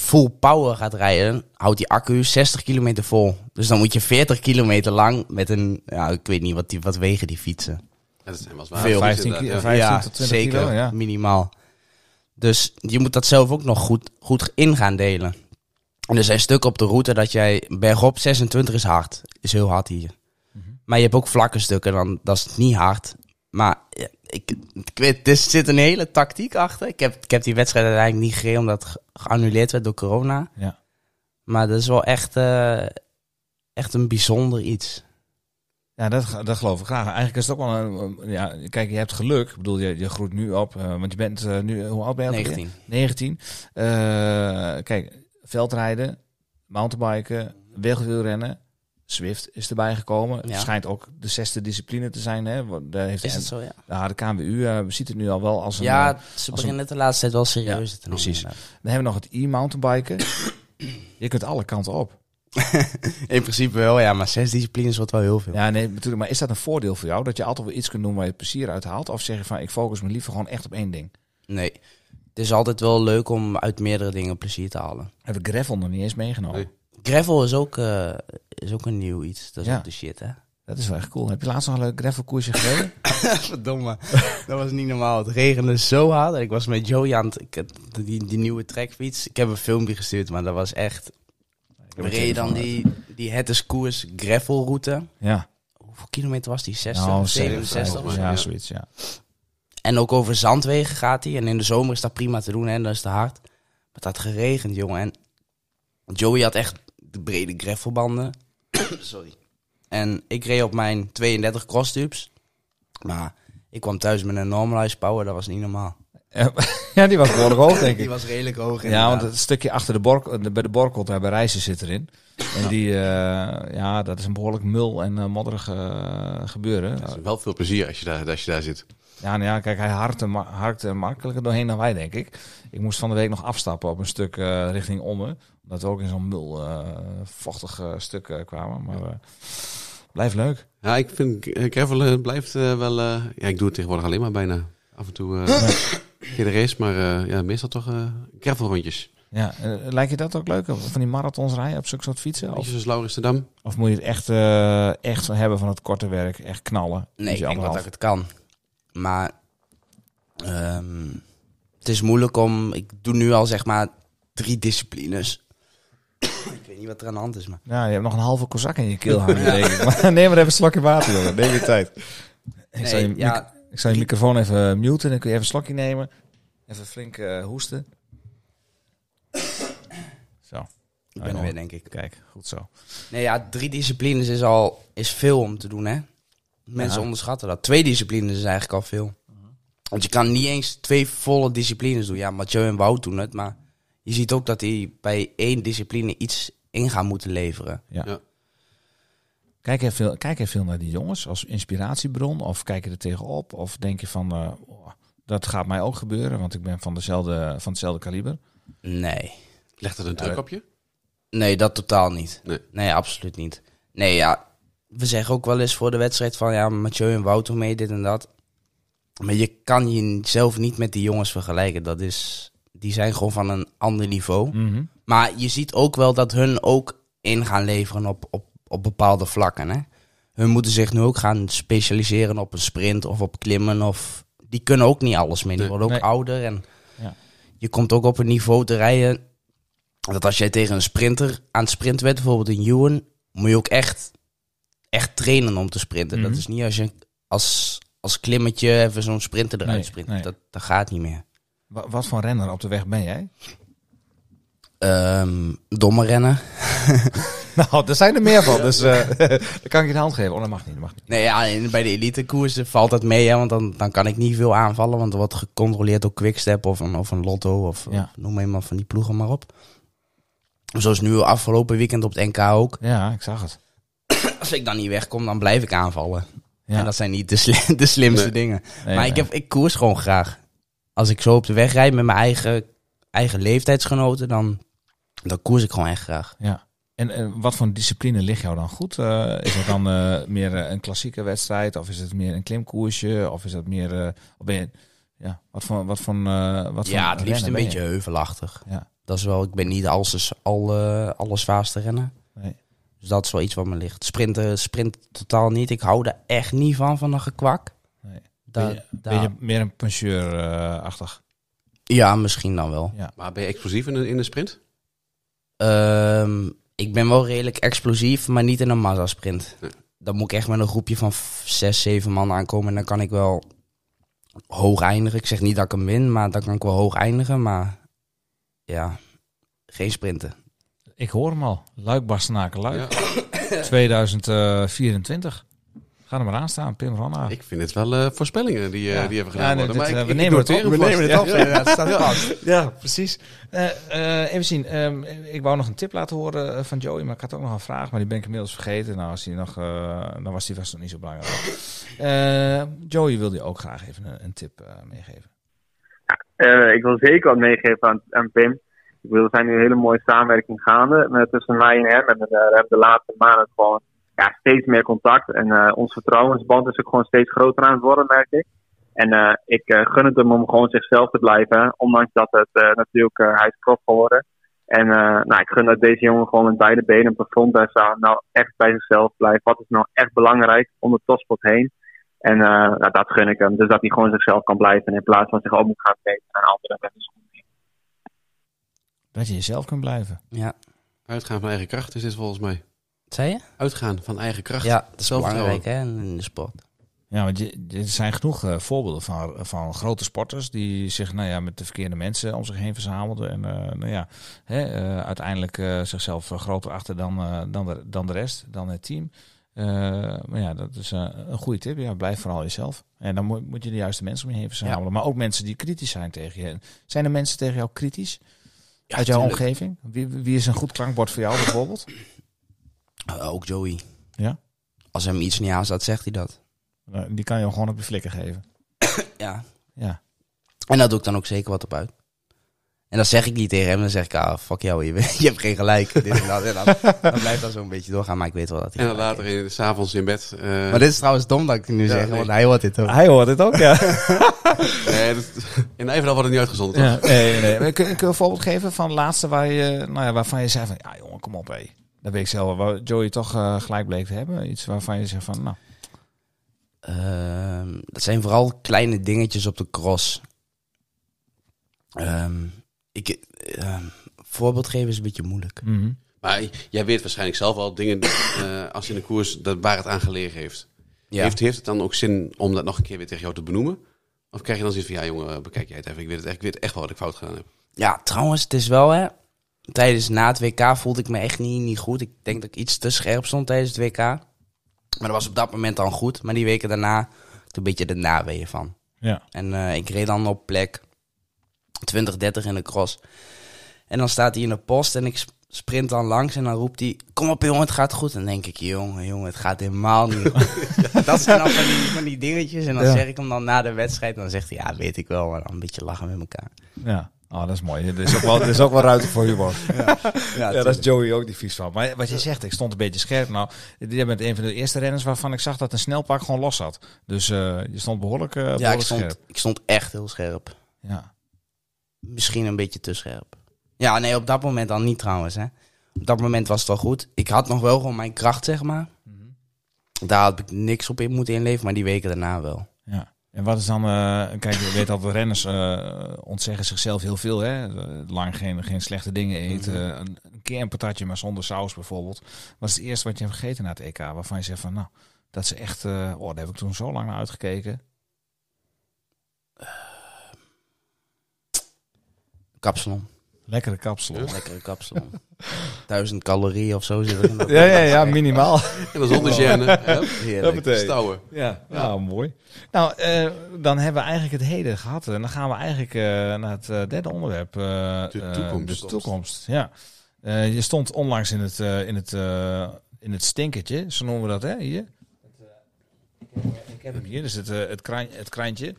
C: full power gaat rijden, houdt die accu 60 kilometer vol. Dus dan moet je 40 kilometer lang met een, ja, ik weet niet wat, die, wat wegen die fietsen.
A: Ja, dat zijn wel zwaar.
C: Veel.
B: 15
A: inderdaad,
B: kilo,
A: ja.
B: 15
C: ja,
B: tot 20
C: zeker,
B: kilo, ja.
C: minimaal. Dus je moet dat zelf ook nog goed, goed in gaan delen. En er zijn stukken op de route dat jij bergop 26 is hard, is heel hard hier.
B: Mhm.
C: Maar je hebt ook vlakke stukken, dan dat is niet hard. Maar ik, ik weet, er zit een hele tactiek achter. Ik heb, ik heb die wedstrijd uiteindelijk niet gereden omdat het ge- geannuleerd werd door corona.
B: Ja.
C: Maar dat is wel echt, eh, echt een bijzonder iets.
B: Ja, dat, dat geloof ik graag. Eigenlijk is het ook wel een... Ja, kijk, je hebt geluk. Ik bedoel, je, je groeit nu op. eh, want je bent eh, nu... Hoe oud ben je? ook alweer?
C: 19.
B: 19. Eh, kijk, veldrijden, mountainbiken, wegwielrennen. Swift is erbij gekomen.
C: Ja.
B: Schijnt ook de zesde discipline te zijn. Hè? Daar heeft
C: Is
B: de,
C: het zo, ja?
B: ja, de KNWU uh, ziet het nu al wel als een...
C: Ja,
B: eh,
C: ze
B: als
C: beginnen het de laatste tijd wel serieus
B: Ja,
C: te nemen.
B: precies.
C: inderdaad.
B: dan hebben we nog het e-mountainbiken. je kunt alle kanten op.
C: In principe wel, ja, maar zes disciplines wordt wel heel veel.
B: Ja, nee, natuurlijk. Maar is dat een voordeel voor jou? Dat je altijd wel iets kunt doen waar je plezier uit haalt? Of zeg je van, ik focus me liever gewoon echt op één ding?
C: Nee. Het is altijd wel leuk om uit meerdere dingen plezier te halen.
B: Heb ik gravel nog niet eens meegenomen.
A: Nee.
C: Gravel is ook, eh, is ook een nieuw iets. Dat is
B: Ja.
C: ook de shit, hè?
B: Dat is wel echt cool. Heb je laatst nog een leuk gravelkoersje gereden?
C: Verdomme. dat was niet normaal. Het regende zo hard. Ik was met Joey aan het... Die, die nieuwe trekfiets. Ik heb een filmpje gestuurd, maar dat was echt... We reden dan die, die Het is Koers gravelroute.
B: Ja.
C: Hoeveel kilometer was die? 60?
B: Nou,
C: 67? of zo?
B: Ja, zoiets, ja.
C: En ook over zandwegen gaat hij. En in de zomer is dat prima te doen, hè. Dan is het hard. Maar het had geregend, jongen. En Joey had echt de brede gravelbanden. Sorry. En ik reed op mijn 32 crosstubes. Maar ik kwam thuis met een normalized power. Dat was niet normaal.
B: Ja, die was behoorlijk hoog, denk
C: Die
B: ik.
C: was redelijk hoog,
B: Ja,
C: inderdaad.
B: want het stukje achter de bork, de- bij de borkel, daar bij Rijssen zit erin. En die, eh, ja, dat is een behoorlijk mul en eh, modderig eh, gebeuren.
A: Het is wel veel plezier als je daar, als je daar zit.
B: Ja, nou ja, kijk, hij harkte, ma harkte makkelijker doorheen dan wij, denk ik. Ik moest van de week nog afstappen op een stuk eh, richting Ommen. Omdat we ook in zo'n mul, eh, vochtig eh, stuk eh, kwamen. Maar eh blijft leuk.
A: Ja, ik vind gravel eh, blijft wel... eh, ja, ik doe het tegenwoordig alleen maar bijna. Af en toe eh geen race, maar eh, ja, meestal toch eh gravel rondjes.
B: Ja, lijkt je dat ook leuk? Of Van die marathons rijden op zulke soort fietsen? Of,
A: zoals Laurens
B: of moet je het echt, eh, echt hebben van het korte werk? Echt knallen?
C: Nee, ik denk dat ik het kan. Maar ehm, het is moeilijk om... Ik doe nu al zeg maar drie disciplines. ik weet niet wat er aan de hand is, maar...
B: Ja, je hebt nog een halve kozak in je keel hangen, denk ik. Maar neem maar even een slokje water, jongen. Neem je tijd. Ik, zal je,
C: ja,
B: ik zal je microfoon even muten. Dan kun je even een slokje nemen. Even flink eh, hoesten. Zo,
C: ik ben er weer, denk ik.
B: kijk, goed zo.
C: Nee, ja, drie disciplines is al is veel om te doen, hè. Mensen
B: Ja.
C: onderschatten dat. Twee disciplines is eigenlijk al veel. Want je kan niet eens twee volle disciplines doen. Ja, Mathieu en Wout doen het, maar je ziet ook dat die bij één discipline iets in gaan moeten leveren.
B: Ja.
A: Ja.
B: Kijk, je veel, kijk je veel naar die jongens als inspiratiebron? Of kijk je er tegenop? Of denk je van, eh, oh, dat gaat mij ook gebeuren, want ik ben van, dezelfde, van hetzelfde kaliber?
C: Nee.
A: Legt het een druk op je?
C: Nee, dat totaal niet.
A: Nee.
C: Nee, absoluut niet. Nee, ja, we zeggen ook wel eens voor de wedstrijd van ja, Mathieu en Wout doen mee, dit en dat. Maar je kan jezelf niet met die jongens vergelijken. Dat is, die zijn gewoon van een ander niveau.
B: Mhm.
C: Maar je ziet ook wel dat hun ook in gaan leveren op, op, op bepaalde vlakken. Hè? hun moeten zich nu ook gaan specialiseren op een sprint of op klimmen. Of, die kunnen ook niet alles meer. Die worden ook
B: Nee.
C: ouder. En
B: Ja.
C: je komt ook op een niveau te rijden. Dat als jij tegen een sprinter aan het sprinten bent, bijvoorbeeld in Ewan, moet je ook echt, echt trainen om te sprinten.
B: Mhm.
C: Dat is niet als je als, als klimmetje even zo'n sprinter eruit
B: Nee,
C: sprint.
B: nee.
C: Dat, dat gaat niet meer.
B: Wa- Wat voor renner op de weg ben jij?
C: Ehm, domme rennen.
B: Nou, er zijn er meer van, dus eh dan kan ik je de hand geven. Oh, dat mag niet, dat mag niet.
C: Nee, ja, bij de elite koersen valt dat mee, hè, want dan, dan kan ik niet veel aanvallen. Want er wordt gecontroleerd door Quickstep of een, of een Lotto of
B: Ja.
C: of noem maar van die ploegen maar op. Zoals nu afgelopen weekend op het NK ook.
B: Ja, ik zag het.
C: Als ik dan niet wegkom, dan blijf ik aanvallen.
B: Ja.
C: En dat zijn niet de, sli- de slimste
A: Nee.
C: dingen.
B: Nee,
C: maar ik, heb, ik koers gewoon graag. Als ik zo op de weg rijd met mijn eigen, eigen leeftijdsgenoten, dan, dan koers ik gewoon echt graag.
B: Ja. En, en wat voor discipline ligt jou dan goed? Eh, is het dan eh, meer eh, een klassieke wedstrijd? Of is het meer een klimkoersje? Of is het meer... eh, of ben je, ja, wat voor... Wat voor, eh, wat
C: Ja, het liefst een beetje
B: je?
C: heuvelachtig.
B: Ja.
C: Dat is wel, ik ben niet alles, al, eh, allerzwaarste renner. Dus dat is wel iets wat me ligt. Sprinten, sprint totaal niet. Ik hou er echt niet van, van een gekwak.
B: Nee. Ben, je,
C: daar-
B: ben je meer een puncheur-achtig?
C: Ja, misschien dan wel.
A: Maar ben je explosief in de, in de sprint?
C: Ehm, ik ben wel redelijk explosief, maar niet in een massa-sprint.
A: Nee.
C: Dan moet ik echt met een groepje van zes, zeven man aankomen. En dan kan ik wel hoog eindigen. Ik zeg niet dat ik hem win, maar dan kan ik wel hoog eindigen. Maar ja, geen sprinten.
B: Ik hoor hem al. Luik, Bastenaken, Luik.
A: Ja.
B: 2024. Ga er maar aan staan, Pim Ranna.
A: Ik vind het wel eh, voorspellingen die, eh,
B: Ja.
A: die
B: Ja,
A: gedaan
B: nee,
A: worden.
B: dit,
A: Maar
B: eh,
A: ik,
B: we
A: ik
B: nemen het op. We nemen het op.
A: Ja.
B: Het staat
A: Ja.
B: vast. Ja, precies. Eh, eh, even zien. Ehm, ik wou nog een tip laten horen eh, van Joey, maar ik had ook nog een vraag, maar die ben ik inmiddels vergeten. Nou, als die nog, eh, dan was die vast nog niet zo belangrijk. Eh, Joey wilde je ook graag even een, een tip eh, meegeven.
H: Eh, ik wil zeker wat meegeven aan, aan Pim. Er zijn nu een hele mooie samenwerking gaande met, tussen mij en hem. En eh, we hebben de laatste maanden gewoon ja, steeds meer contact. En eh, ons vertrouwensband is ook gewoon steeds groter aan het worden, merk ik. En eh, ik eh, gun het hem om gewoon zichzelf te blijven. Ondanks dat het eh, natuurlijk, eh, hij is prof geworden. En eh, nou, ik gun dat deze jongen gewoon met beide benen op de grond. Nou, echt bij zichzelf blijft. Wat is nou echt belangrijk om de topspot heen? En eh, nou, dat gun ik hem. Dus dat hij gewoon zichzelf kan blijven. In plaats van zich ook moet gaan meten aan de schoen.
B: Dat je jezelf kunt blijven.
C: Ja,
A: Uitgaan van eigen kracht is dit volgens mij.
C: wat zei je?
A: Uitgaan van eigen kracht.
C: Ja, dat is belangrijk hè, in de sport.
B: Ja, want je, er zijn genoeg eh, voorbeelden van, van grote sporters die zich nou ja, met de verkeerde mensen om zich heen verzamelden. En eh, nou ja, hè, eh, uiteindelijk eh, zichzelf groter achter dan, eh, dan, de, dan de rest, dan het team. Eh, maar ja, dat is een goede tip. Ja, blijf vooral jezelf. En dan moet, moet je de juiste mensen om je heen verzamelen. Maar ook mensen die kritisch zijn tegen je. Zijn er mensen tegen jou kritisch? Uit jouw
C: tuurlijk.
B: omgeving? Wie, wie is een goed klankbord voor jou bijvoorbeeld?
C: Uh, ook Joey.
B: Ja?
C: Als hem iets niet aanstaat, zegt hij dat.
B: Eh, Die kan je gewoon op je flikken geven.
C: Ja.
B: Ja.
C: En daar doe ik dan ook zeker wat op uit. En dat zeg ik niet tegen hem. Dan zeg ik, ah, fuck jou, je, je hebt geen gelijk. Dit en dat. En dan, dan blijft dat zo'n beetje doorgaan. Maar ik weet wel dat hij
A: En dan later in, s'avonds in bed. eh.
C: Maar dit is trouwens dom dat ik het nu
A: Ja,
C: zeg,
A: nee.
C: want hij hoort dit ook.
B: Hij hoort het ook, ja.
A: nee, dat- in Nijverdal wordt het niet uitgezonden, toch?
B: Ja, nee, nee, nee. Kun, kun je een voorbeeld geven van het laatste waar je, nou ja, waarvan je zei van, ja jongen, kom op hé. Dat weet ik zelf wel. Waar Joey toch eh, gelijk bleek te hebben. Iets waarvan je zegt van, nou,
C: Ehm, dat zijn vooral kleine dingetjes op de cross. Ehm, ik, ehm, voorbeeld geven is een beetje moeilijk.
B: mhm.
A: Maar jij weet waarschijnlijk zelf wel dingen eh, als je in de koers dat waar het aan gelegen heeft.
C: Ja.
A: Heeft, heeft het dan ook zin om dat nog een keer weer tegen jou te benoemen? Of krijg je dan zoiets van, ja jongen, bekijk jij het even. Ik weet, het echt, ik weet echt wel wat ik fout gedaan heb.
C: Ja, trouwens, het is wel hè. Tijdens na het WK voelde ik me echt niet, niet goed. Ik denk dat ik iets te scherp stond tijdens het WK. Maar dat was op dat moment dan goed. Maar die weken daarna ik een beetje de naweeën van.
B: ja.
C: En eh, ik reed dan op plek 20, 30 in de cross. En dan staat hij in de post en ik sp- sprint dan langs en dan roept hij... Kom op jongen, het gaat goed. En dan denk ik, jongen, jongen, het gaat helemaal niet goed. dat zijn dan van die, van die dingetjes. En dan
B: Ja.
C: zeg ik hem dan na de wedstrijd. En dan zegt hij, ja, weet ik wel. Maar dan een beetje lachen met elkaar.
B: Ja. Oh, dat is mooi. Er is ook wel, er is ook wel ruimte voor humor. Ja,
C: Ja,
B: ja, daar is Joey ook niet vies van. Maar wat je zegt, ik stond een beetje scherp. Nou, jij bent een van de eerste renners waarvan ik zag dat een snelpak gewoon los zat. Dus eh, je stond behoorlijk, eh,
C: Ja, ik stond,
B: scherp.
C: ik stond echt heel scherp.
B: Ja.
C: Misschien een beetje te scherp. Ja, nee, op dat moment dan niet trouwens. Hè. Op dat moment was het wel goed. Ik had nog wel gewoon mijn kracht, zeg maar. Daar had ik niks op in moeten inleveren, maar die weken daarna wel.
B: Ja. En wat is dan, eh, kijk, je weet dat de renners eh, ontzeggen zichzelf heel veel, hè? Eh, Lang geen, geen slechte dingen eten. een, een keer een patatje, maar zonder saus bijvoorbeeld. Wat is het eerste wat je hebt gegeten na het EK? Waarvan je zegt van, nou, dat is echt, oh, daar heb ik toen zo lang naar uitgekeken.
C: Kapsalon.
B: Lekkere kapsel.
C: Lekkere kapsalon. Duizend calorieën of zo zit er in. dat.
B: Ja, ja, ja, minimaal.
A: En dan zonder gêne. hè?
C: Heerlijk.
A: Stouwen.
B: Ja, nou mooi. Nou, eh, dan hebben we eigenlijk het heden gehad. En dan gaan we eigenlijk eh, naar het eh, derde onderwerp. eh,
A: De toekomst.
B: de toekomst, ja. Eh, je stond onlangs in het, eh, in het, eh, in het stinkertje, zo noemen we dat, hè, hier. Ik heb hem hier, dus het, eh, het, kraan, het kraantje.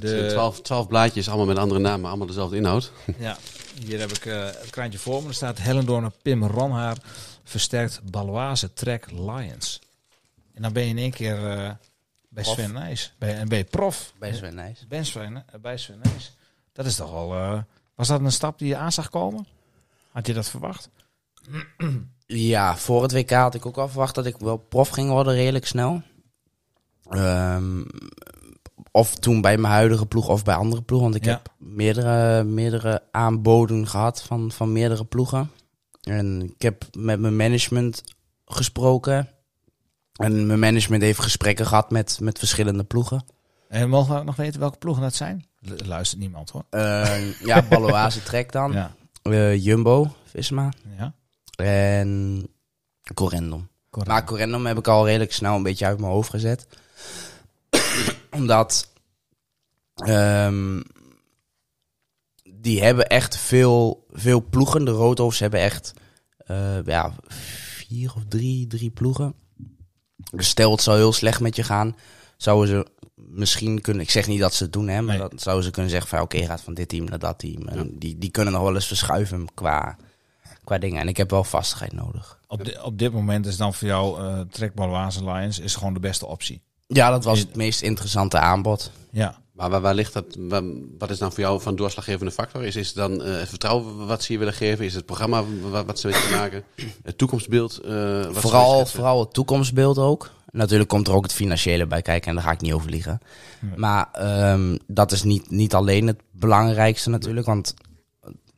B: De-
A: zijn twaalf, twaalf blaadjes, allemaal met andere namen, allemaal dezelfde inhoud.
B: Ja, hier heb ik eh, het kraantje voor me. Er staat Hellendoorn Pim Ronhaar versterkt Baloise Trek Lions. En dan ben je in één keer eh, bij
C: Prof.
B: Sven Nijs. Bij, en ben je prof.
C: Bij Sven Nijs.
B: Ben Sven, eh, bij Sven Nijs. Dat is toch al... eh, was dat een stap die je aan zag komen? Had je dat verwacht?
C: Ja, voor het WK had ik ook al verwacht dat ik wel prof ging worden, redelijk snel. Ehm, of toen bij mijn huidige ploeg of bij andere ploegen. Want ik
B: Ja.
C: heb meerdere, meerdere aanboden gehad van, van meerdere ploegen. En ik heb met mijn management gesproken. En mijn management heeft gesprekken gehad met, met verschillende ploegen.
B: En mogen we ook nog weten welke ploegen dat zijn? Luistert niemand hoor.
C: Eh, ja, Baloise Trek dan.
B: Ja.
C: Eh, Jumbo, Visma.
B: ja.
C: En Corendon.
B: Correct.
C: Maar Corendon heb ik al redelijk snel een beetje uit mijn hoofd gezet. Omdat ehm, die hebben echt veel, veel ploegen. De Roodhoofs hebben echt eh, ja, vier of drie, drie ploegen. Dus stel het zou heel slecht met je gaan, zouden ze misschien kunnen... Ik zeg niet dat ze het doen, hè, maar
B: Nee.
C: dat zouden ze kunnen zeggen van... Oké, je gaat van dit team naar dat team. En die, die kunnen nog wel eens verschuiven qua, qua dingen. En ik heb wel vastigheid nodig.
B: Op, op dit moment is dan voor jou eh Trek Baloise Lions is gewoon de beste optie.
C: Ja, dat was het meest interessante aanbod.
B: Ja.
A: Maar waar, waar ligt dat? waar- wat is dan voor jou van doorslaggevende factor? Is, is het dan eh, het vertrouwen wat ze je willen geven? Is het programma wat, wat ze willen maken? Het toekomstbeeld? eh, wat
C: Vooral, vooral het toekomstbeeld ook. Natuurlijk komt er ook het financiële bij kijken en daar ga ik niet over liegen. Maar ehm, dat is niet, niet alleen het belangrijkste natuurlijk, want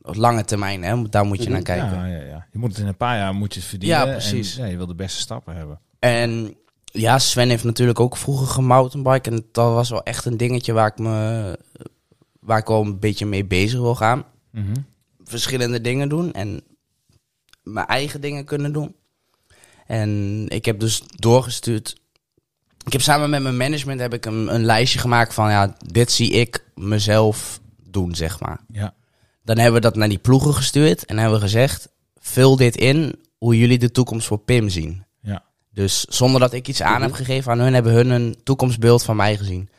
C: op lange termijn, hè, daar moet je naar kijken.
B: Ja, ja, ja. Je moet het in een paar jaar moet je het verdienen.
C: Ja, precies.
B: En, ja, je wil de beste stappen hebben.
C: En ja, Sven heeft natuurlijk ook vroeger gemountainbike en dat was wel echt een dingetje waar ik me waar ik wel een beetje mee bezig wil gaan.
B: Mhm.
C: verschillende dingen doen en mijn eigen dingen kunnen doen. En ik heb dus doorgestuurd. Ik heb samen met mijn management heb ik een, een lijstje gemaakt van ja, dit zie ik mezelf doen, zeg maar.
B: Ja.
C: Dan hebben we dat naar die ploegen gestuurd en hebben we gezegd: vul dit in hoe jullie de toekomst voor Pim zien.
B: Ja.
C: Dus zonder dat ik iets aan heb gegeven aan hun, hebben hun een toekomstbeeld van mij gezien.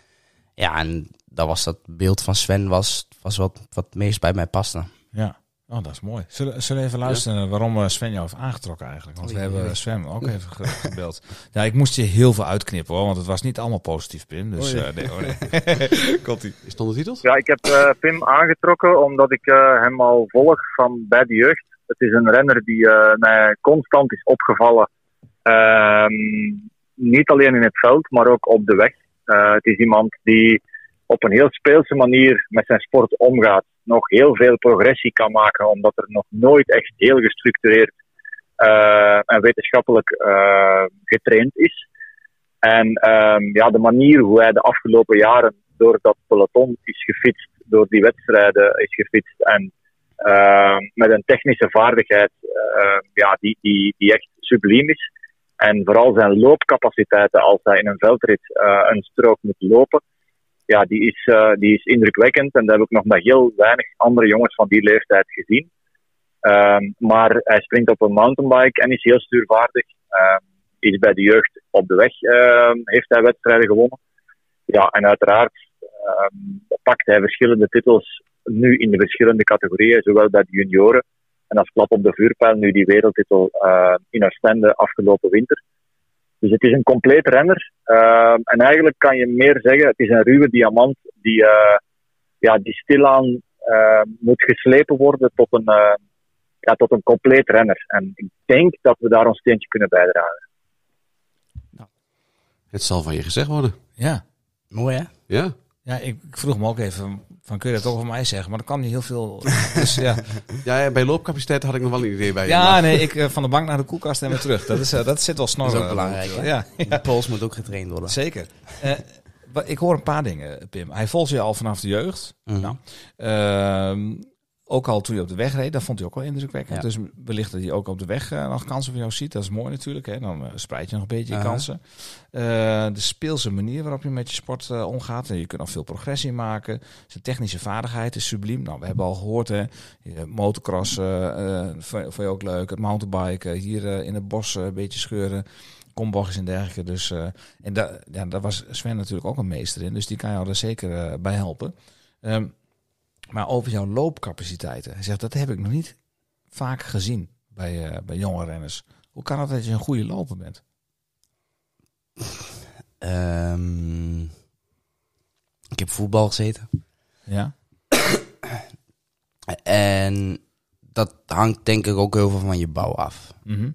C: Ja, en dat was dat beeld van Sven was, was wat, wat het meest bij mij paste.
B: Ja. Oh, dat is mooi. Zullen, zullen we even luisteren waarom eh, Sven jou heeft aangetrokken eigenlijk? Want we hebben. Sven ook even ge- gebeld. Ja, ik moest je heel veel uitknippen hoor, want het was niet allemaal positief, Pim. Dus
A: Oei.
B: eh, nee, oh, nee. Komt-ie.
A: Is het ondertiteld?
H: Ja, ik heb eh, Pim aangetrokken omdat ik eh, hem al volg van bij de jeugd. Het is een renner die eh, mij constant is opgevallen. Ehm, niet alleen in het veld, maar ook op de weg. Eh, het is iemand die op een heel speelse manier met zijn sport omgaat. Nog heel veel progressie kan maken, omdat er nog nooit echt heel gestructureerd eh, en wetenschappelijk eh, getraind is. En ehm, ja, de manier hoe hij de afgelopen jaren door dat peloton is gefietst, door die wedstrijden is gefietst en ehm, met een technische vaardigheid ja, die, die, die echt subliem is. En vooral zijn loopcapaciteiten als hij in een veldrit eh, een strook moet lopen, ja, die is, eh, die is indrukwekkend. En dat heb ik nog met heel weinig andere jongens van die leeftijd gezien. Ehm, maar hij springt op een mountainbike en is heel stuurvaardig. Ehm, is bij de jeugd op de weg, ehm, heeft hij wedstrijden gewonnen. Ja, en uiteraard pakt hij verschillende titels nu in de verschillende categorieën, zowel bij de junioren en als klap op de vuurpijl nu die wereldtitel eh, in Oostende afgelopen winter. Dus het is een compleet renner. Ehm, en eigenlijk kan je meer zeggen, het is een ruwe diamant die, eh, ja, die stilaan eh, moet geslepen worden tot een, eh, ja, tot een compleet renner. En ik denk dat we daar ons steentje kunnen bijdragen.
A: Het zal van je gezegd worden.
B: Ja.
C: Mooi hè?
A: Ja.
B: Ja, ik, ik vroeg me ook even, van kun je dat toch over mij zeggen? Maar dat kan niet heel veel. Dus, ja,
A: Ja, ja, bij loopcapaciteit had ik nog wel een idee bij je.
B: ja nee, ik eh, van de bank naar de koelkast en weer terug. Dat, is, eh, dat zit wel snor.
C: Dat is ook
B: eh,
C: belangrijk, hè?
B: Ja,
C: De pols moet ook getraind worden.
B: zeker. Eh, ik hoor een paar dingen, Pim. Hij volgt je al vanaf de jeugd.
C: Mhm.
B: Nou, Ehm, ook al toen je op de weg reed, dat vond hij ook wel indrukwekkend.
C: Ja.
B: Dus wellicht dat hij ook op de weg eh, nog kansen van jou ziet. Dat is mooi natuurlijk. Hè? Dan eh, spreid je nog een beetje je kansen. Eh, de speelse manier waarop je met je sport omgaat. En je kunt nog veel progressie maken. Zijn technische vaardigheid is subliem. Nou, we hebben al gehoord, hè. Motocross vond je ook leuk. Het mountainbiken. Hier in het bos een beetje scheuren. Kombochtjes en dergelijke. Dus, en da, ja, daar was Sven natuurlijk ook een meester in. Dus die kan jou er zeker bij helpen. Ehm, maar over jouw loopcapaciteiten. Hij zegt, dat heb ik nog niet vaak gezien bij, eh, bij jonge renners. Hoe kan het dat je een goede loper bent?
C: Ehm, ik heb voetbal gezeten.
B: Ja?
C: En dat hangt denk ik ook heel veel van je bouw af.
B: Mhm.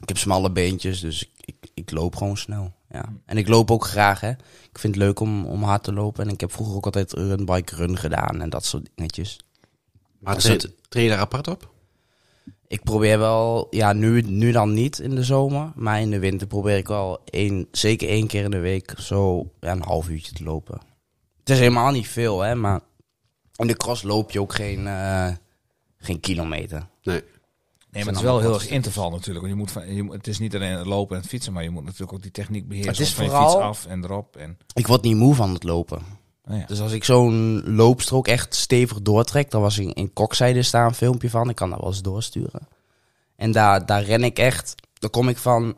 C: Ik heb smalle beentjes, dus ik, ik, ik loop gewoon snel. Ja. En ik loop ook graag, hè. Ik vind het leuk om, om hard te lopen. En ik heb vroeger ook altijd een bike run gedaan en dat soort dingetjes.
A: Maar
C: Dus
A: je daar apart op?
C: Ik probeer wel, ja, nu, nu dan niet in de zomer. Maar in de winter probeer ik wel één, zeker één keer in de week zo ja, een half uurtje te lopen. Het is helemaal niet veel, hè. Maar in de cross loop je ook geen, eh, geen kilometer.
A: Nee.
B: Nee, maar het is wel heel erg interval natuurlijk. Want je moet van, je, het is niet alleen het lopen en het fietsen, maar je moet natuurlijk ook die techniek beheersen.
C: Het is
B: van je fiets af en erop. En,
C: Ik word niet moe van het lopen.
B: oh ja.
C: Dus als ik zo'n loopstrook echt stevig doortrek, dan was in, in Kokzijde staan een filmpje van. Ik kan dat wel eens doorsturen. En daar, daar ren ik echt. Dan kom ik van.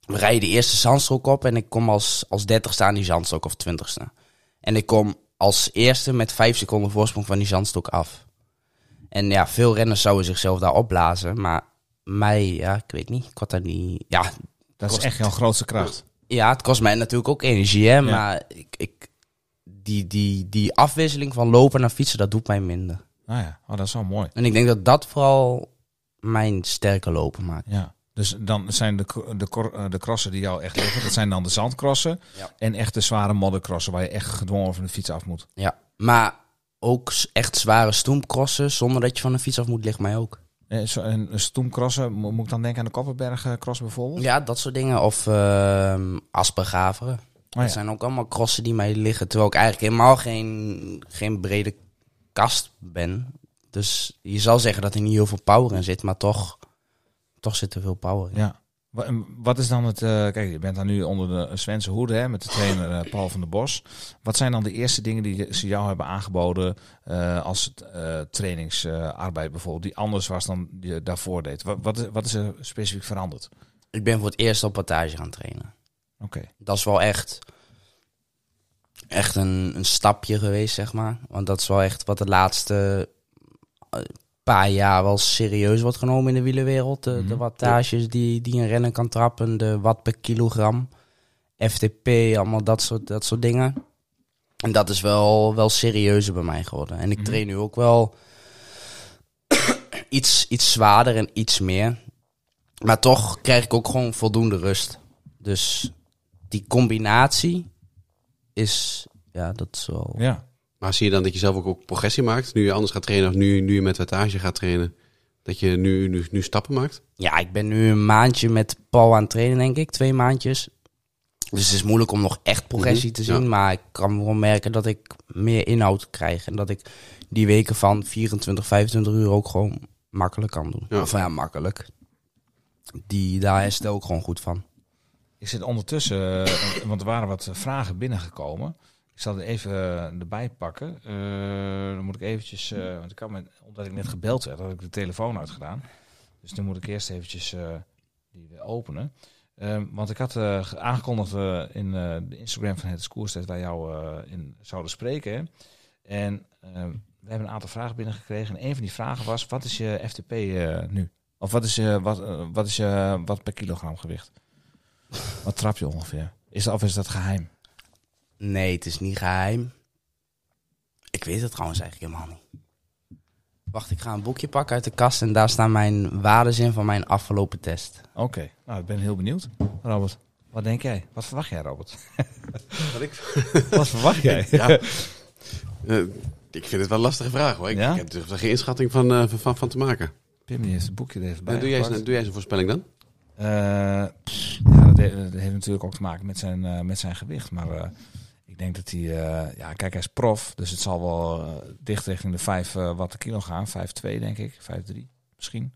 C: We rijden de eerste zandstrook op en ik kom als, als 30 staan die zandstrook of 20ste. En ik kom als eerste met 5 seconden voorsprong van die zandstrook af. En ja, veel renners zouden zichzelf daar opblazen. Maar mij, ja, ik weet niet. Ik had daar niet. Ja,
B: Dat is echt jouw grootste kracht.
C: ja, het kost mij natuurlijk ook energie, hè. Maar ik, ik, die, die, die afwisseling van lopen naar fietsen, dat doet mij minder.
B: Nou ja, oh, dat is wel mooi.
C: En ik denk dat dat vooral mijn sterke lopen maakt.
B: Ja. Dus dan zijn de, de, eh, de crossen die jou echt liggen, dat zijn dan de zandcrossen.
C: Ja.
B: En echt de zware moddercrossen waar je echt gedwongen van de fiets af moet.
C: Ja, maar ook echt zware stoemcrossen zonder dat je van de fiets af moet, ligt mij ook.
B: Eh, zo- En stoemcrossen, mo- moet ik dan denken aan de Koppenberg eh, cross bijvoorbeeld?
C: Ja, dat soort dingen. Of ehm aspergaveren.
B: Oh ja.
C: Dat zijn ook allemaal crossen die mij liggen. Terwijl ik eigenlijk helemaal geen, geen brede kast ben. Dus je zal zeggen dat er niet heel veel power in zit, maar toch, toch zit er veel power in.
B: Ja. Wat is dan het... eh, kijk, je bent dan nu onder de Svense hoede hè, met de trainer eh, Paul van der Bos. Wat zijn dan de eerste dingen die ze jou hebben aangeboden eh, als trainingsarbeid bijvoorbeeld, die anders was dan je daarvoor deed? Wat, wat, is, wat is er specifiek veranderd?
C: Ik ben voor het eerst op wattage gaan trainen.
B: Oké.
C: Dat is wel echt, echt een, een stapje geweest, zeg maar. Want dat is wel echt wat de laatste paar jaar wel serieus wordt genomen in de wielerwereld. De, de
B: Mhm.
C: wattages die, die een renner kan trappen, de watt per kilogram, FTP, allemaal dat soort, dat soort dingen. En dat is wel, wel serieuzer bij mij geworden. En ik
B: Mhm.
C: train nu ook wel iets, iets zwaarder en iets meer. Maar toch krijg ik ook gewoon voldoende rust. Dus die combinatie is, ja, dat is wel...
B: Ja.
A: Maar zie je dan dat je zelf ook, ook progressie maakt? Nu je anders gaat trainen of nu, nu je met wattage gaat trainen? Dat je nu, nu, nu stappen maakt?
C: Ja, ik ben nu een maandje met Paul aan het trainen, denk ik. Twee maandjes. Dus het is moeilijk om nog echt progressie
A: Mhm,
C: te zien.
A: ja.
C: Maar ik kan wel merken dat ik meer inhoud krijg. En dat ik die weken van 24, 25 uur ook gewoon makkelijk kan doen.
A: Ja.
C: Of ja, makkelijk. Die, daar herstel ik gewoon goed van.
B: Ik zit ondertussen, eh, want er waren wat vragen binnengekomen. Ik zal er even eh, erbij pakken. Eh, dan moet ik eventjes, eh, want ik me, omdat ik net gebeld werd, had ik de telefoon uitgedaan. Dus nu moet ik eerst eventjes die weer openen. Ehm, want ik had ge- aangekondigd in de Instagram van het Skoers dat wij jou in zouden spreken. En ehm, we hebben een aantal vragen binnengekregen. En een van die vragen was, wat is je FTP nu? Of wat is je, wat, wat is je wat per kilogram gewicht? Wat trap je ongeveer? Is of is dat geheim?
C: Nee, het is niet geheim. Ik weet het trouwens eigenlijk helemaal niet. Wacht, ik ga een boekje pakken uit de kast en daar staan mijn waardes in van mijn afgelopen test.
B: Oké, nou ik ben heel benieuwd, Robert. Wat denk jij? Wat verwacht jij, Robert?
A: Wat ik,
B: Wat verwacht jij?
A: ja, Eh, ik vind het wel een lastige vraag hoor. Ik,
B: Ja?
A: ik heb er geen inschatting van, eh, van, van, van te maken.
B: Pim die heeft het boekje er even bij.
A: Eh, doe, jij eens, doe jij eens een voorspelling dan?
B: Eh, pff, ja, dat, he- dat heeft natuurlijk ook te maken met zijn, eh, met zijn gewicht. Maar eh, ik denk dat hij... eh, ja, kijk, hij is prof. Dus het zal wel eh, dicht richting de 5 eh watt kilo gaan. 5,2 denk ik. 5,3 misschien.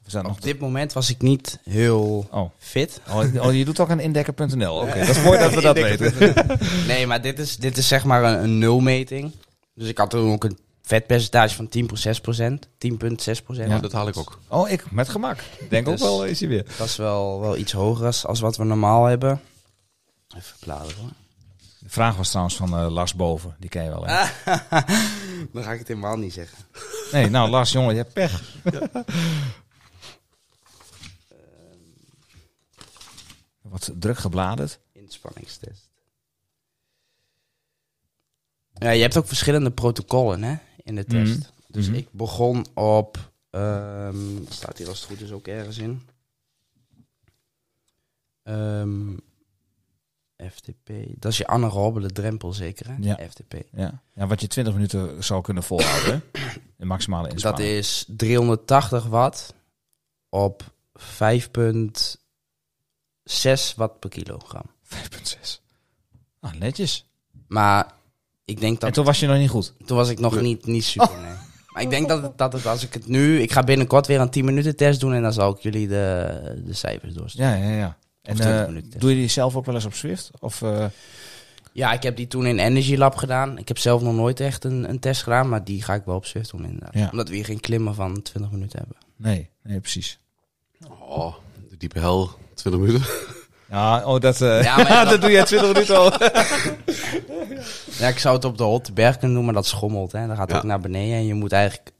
B: Of is dat nog
C: Op dit moment was ik niet heel
B: Oh.
C: fit.
B: Oh, oh, je doet ook aan indekker.nl. Oké, dat is mooi dat we dat weten.
C: Nee, maar dit is, dit is zeg maar een, een nulmeting. Dus ik had toen ook een vetpercentage van 10,6 procent. 10,6 procent.
A: Ja, dat haal ik ook.
B: Oh, ik met gemak. Ik Denk ook
C: Dus-
B: wel, is hij weer.
C: Dat is wel, wel iets hoger als, als wat we normaal hebben. Even bladeren hoor.
B: De vraag was trouwens van eh, Lars Boven. Die ken je wel, hè?
C: Dan ga ik het helemaal niet zeggen.
B: Nee, nou Lars, jongen, je hebt pech. Wat druk gebladerd.
C: Inspanningstest. Ja, je hebt ook verschillende protocollen hè, in de test.
B: Mhm.
C: Dus
B: Mhm.
C: ik begon op... ehm, staat hier als het goed is ook ergens in. Ehm, FTP. Dat is je anaerobele drempel zeker, hè?
B: Ja.
C: FTP.
B: Ja. ja, wat je 20 minuten zou kunnen volhouden. De maximale
C: Dat
B: inspanning.
C: is 380 watt op 5,6 watt per kilogram.
B: 5,6. Ah, netjes.
C: Maar ik denk
B: En
C: dat...
B: toen was je nog niet goed.
C: Toen was ik nog niet, niet super, nee. Maar ik denk dat het, dat het, als ik het nu... Ik ga binnenkort weer een 10 minuten test doen en dan zal ik jullie de, de cijfers doorsturen.
B: Ja, ja, ja. En
C: 20
B: eh, doe je die zelf ook wel eens op Swift? Of, eh,
C: Ja, ik heb die toen in Energy Lab gedaan. Ik heb zelf nog nooit echt een, een test gedaan, maar die ga ik wel op Swift doen inderdaad.
B: Ja.
C: Omdat we hier geen klimmen van 20 minuten hebben.
B: nee, nee, precies.
A: Oh, de diepe hel, 20 minuten.
B: Ja, oh, dat, eh,
C: Ja, maar
B: dat doe jij 20 minuten al.
C: Ja, ik zou het op de Hotte Berg kunnen doen, maar dat schommelt. Hè. Dan gaat het
A: Ja.
C: ook naar beneden en je moet eigenlijk...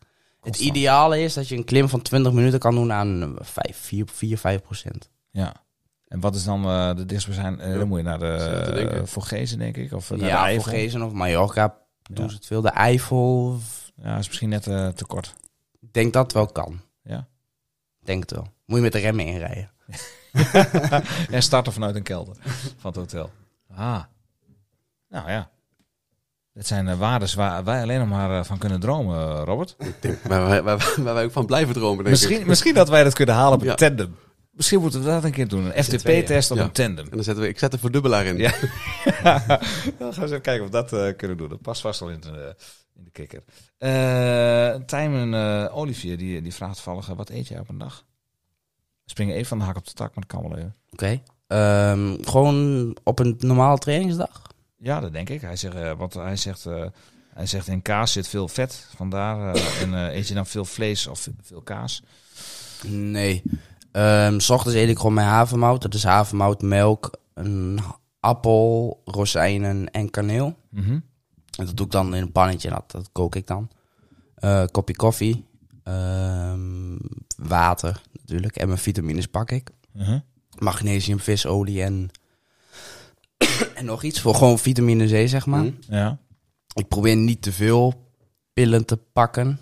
C: Het ideale is dat je een klim van 20 minuten kan doen aan 5, 4, 4 5 procent.
B: Ja. En wat is dan eh, de dichtstbijzijn? eh
A: Ja,
B: dan moet je naar de uh, Vorgezen, denk ik. Of eh, naar de
C: Ja,
B: Eifel.
C: voor Gezen of Mallorca doen
B: Ja.
C: ze het veel. De Eifel,
B: Ja, is misschien net eh, te kort.
C: ik denk dat het wel kan.
B: Ja.
C: Denk het wel. Moet je met de remmen inrijden.
B: en starten vanuit een kelder van het hotel. Ah. Nou ja. Dit zijn uh, waardes waar wij alleen nog maar uh, van kunnen dromen, uh, Robert.
A: waar, wij, waar, waar wij ook van blijven dromen, denk
B: misschien,
A: ik.
B: misschien dat wij dat kunnen halen op een
A: Ja.
B: tandem. Misschien moeten we dat een keer doen. Een FTP-test op
A: Ja.
B: een tandem.
A: En dan zetten we, ik zet een verdubbelaar in.
B: Ja. dan gaan we eens kijken of we dat eh, kunnen doen. Dat past vast wel in de, in de kikker. Uh, Tijmen eh, Olivier, die, die vraagt toevallig, eh, wat eet jij op een dag? We springen even van de hak op de tak, maar dat kan wel even.
C: Oké. Ehm, gewoon op een normale trainingsdag?
B: Ja, dat denk ik. Hij zegt, wat hij zegt, hij zegt in kaas zit veel vet. Vandaar. en eet je dan veel vlees of veel kaas?
C: Nee. Ehm, s ochtends eet ik gewoon mijn havermout. Dat is havermout, melk, een appel, rozijnen en kaneel.
B: Mhm.
C: En dat doe ik dan in een pannetje. Dat, dat kook ik dan. Eh, kopje koffie. ehm, water natuurlijk. En mijn vitamines pak ik.
B: Mhm.
C: Magnesium, visolie en... en nog iets voor gewoon vitamine C, zeg maar.
A: Mhm.
B: Ja.
C: Ik probeer niet te veel pillen te pakken.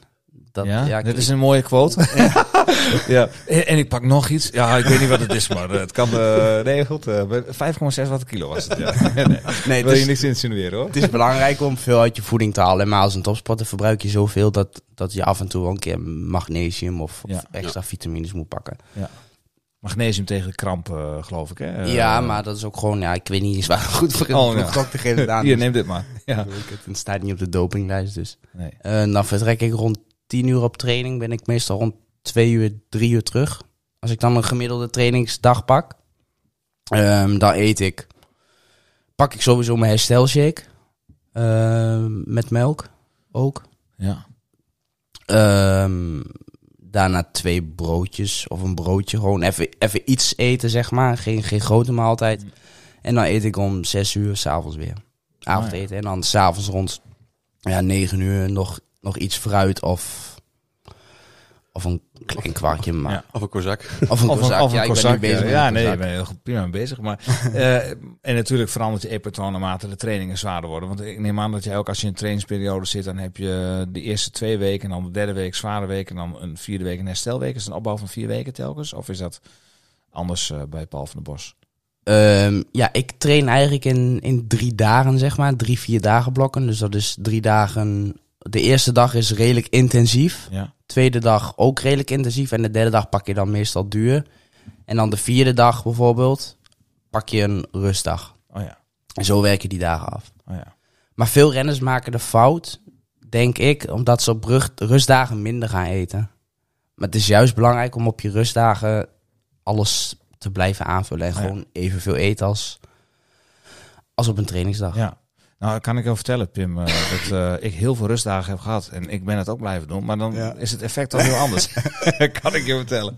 C: Dat,
B: ja, dit is een mooie quote. ja. En, en ik pak nog iets. Ja, ik weet niet wat het is, maar eh, het kan... eh, nee, goed. eh, 5,6 watt kilo was het. Ja. nee,
C: Nee,
B: wil
C: het
B: je niks insinueren, hoor.
C: het is belangrijk om veel uit je voeding te halen. Maar als een topsporter verbruik je zoveel dat, dat je af en toe wel een keer magnesium of, of
B: Ja.
C: extra vitamines moet pakken.
B: Magnesium tegen de kramp, eh, geloof ik, hè?
C: Ja, maar dat is ook gewoon, ja, ik weet niet eens waar het goed voor is.
B: Oh, ja.
C: te geven aan.
B: Hier,
C: Dus
B: neem dit maar. Ja.
C: Het staat niet op de dopinglijst, dus.
B: Nee.
C: Eh, dan vertrek ik rond 10 uur op training. Ben ik meestal rond 2 uur, 3 uur terug. Als ik dan een gemiddelde trainingsdag pak, ehm, dan eet ik. Pak ik sowieso mijn herstelshake. ehm, met melk ook.
B: Ja.
C: Ehm, daarna twee broodjes of een broodje. Gewoon even, even iets eten, zeg maar. Geen, geen grote maaltijd. En dan eet ik om 6 uur s'avonds weer. Avondeten. En dan s'avonds rond ja, 9 uur nog, nog iets fruit of, of een klein kwarkje. Maar,
B: Ja.
A: Of een kozak.
C: Of een
B: Of een,
C: kozak.
B: of een
C: ja, ik ben nu bezig
B: nee, je
C: kozak.
B: bent heel goed, prima mee bezig. Maar, eh, en natuurlijk verandert je eetpatroon naarmate de trainingen zwaarder worden. Want ik neem aan dat jij ook als je in een trainingsperiode zit, dan heb je de eerste twee weken en dan de derde week zware week en dan een vierde week een herstelweek. Is het een opbouw van vier weken telkens? Of is dat anders eh, bij Paul van der Bos?
C: Ehm, ja, ik train eigenlijk in, in drie dagen, zeg maar. Drie, vier dagen blokken. Dus dat is drie dagen. De eerste dag is redelijk intensief.
B: Ja.
C: Tweede dag ook redelijk intensief. En de derde dag pak je dan meestal duur. En dan de vierde dag bijvoorbeeld pak je een rustdag.
B: Oh ja.
C: En zo werk je die dagen af.
B: Oh ja.
C: Maar veel renners maken de fout, denk ik, omdat ze op rustdagen minder gaan eten. Maar het is juist belangrijk om op je rustdagen alles te blijven aanvullen. En
B: Ja.
C: gewoon evenveel eten als, als op een trainingsdag.
B: Ja. Nou, kan ik wel vertellen, Pim, eh, dat eh, ik heel veel rustdagen heb gehad. En ik ben het ook blijven doen. Maar dan is het effect al heel anders. kan ik je vertellen.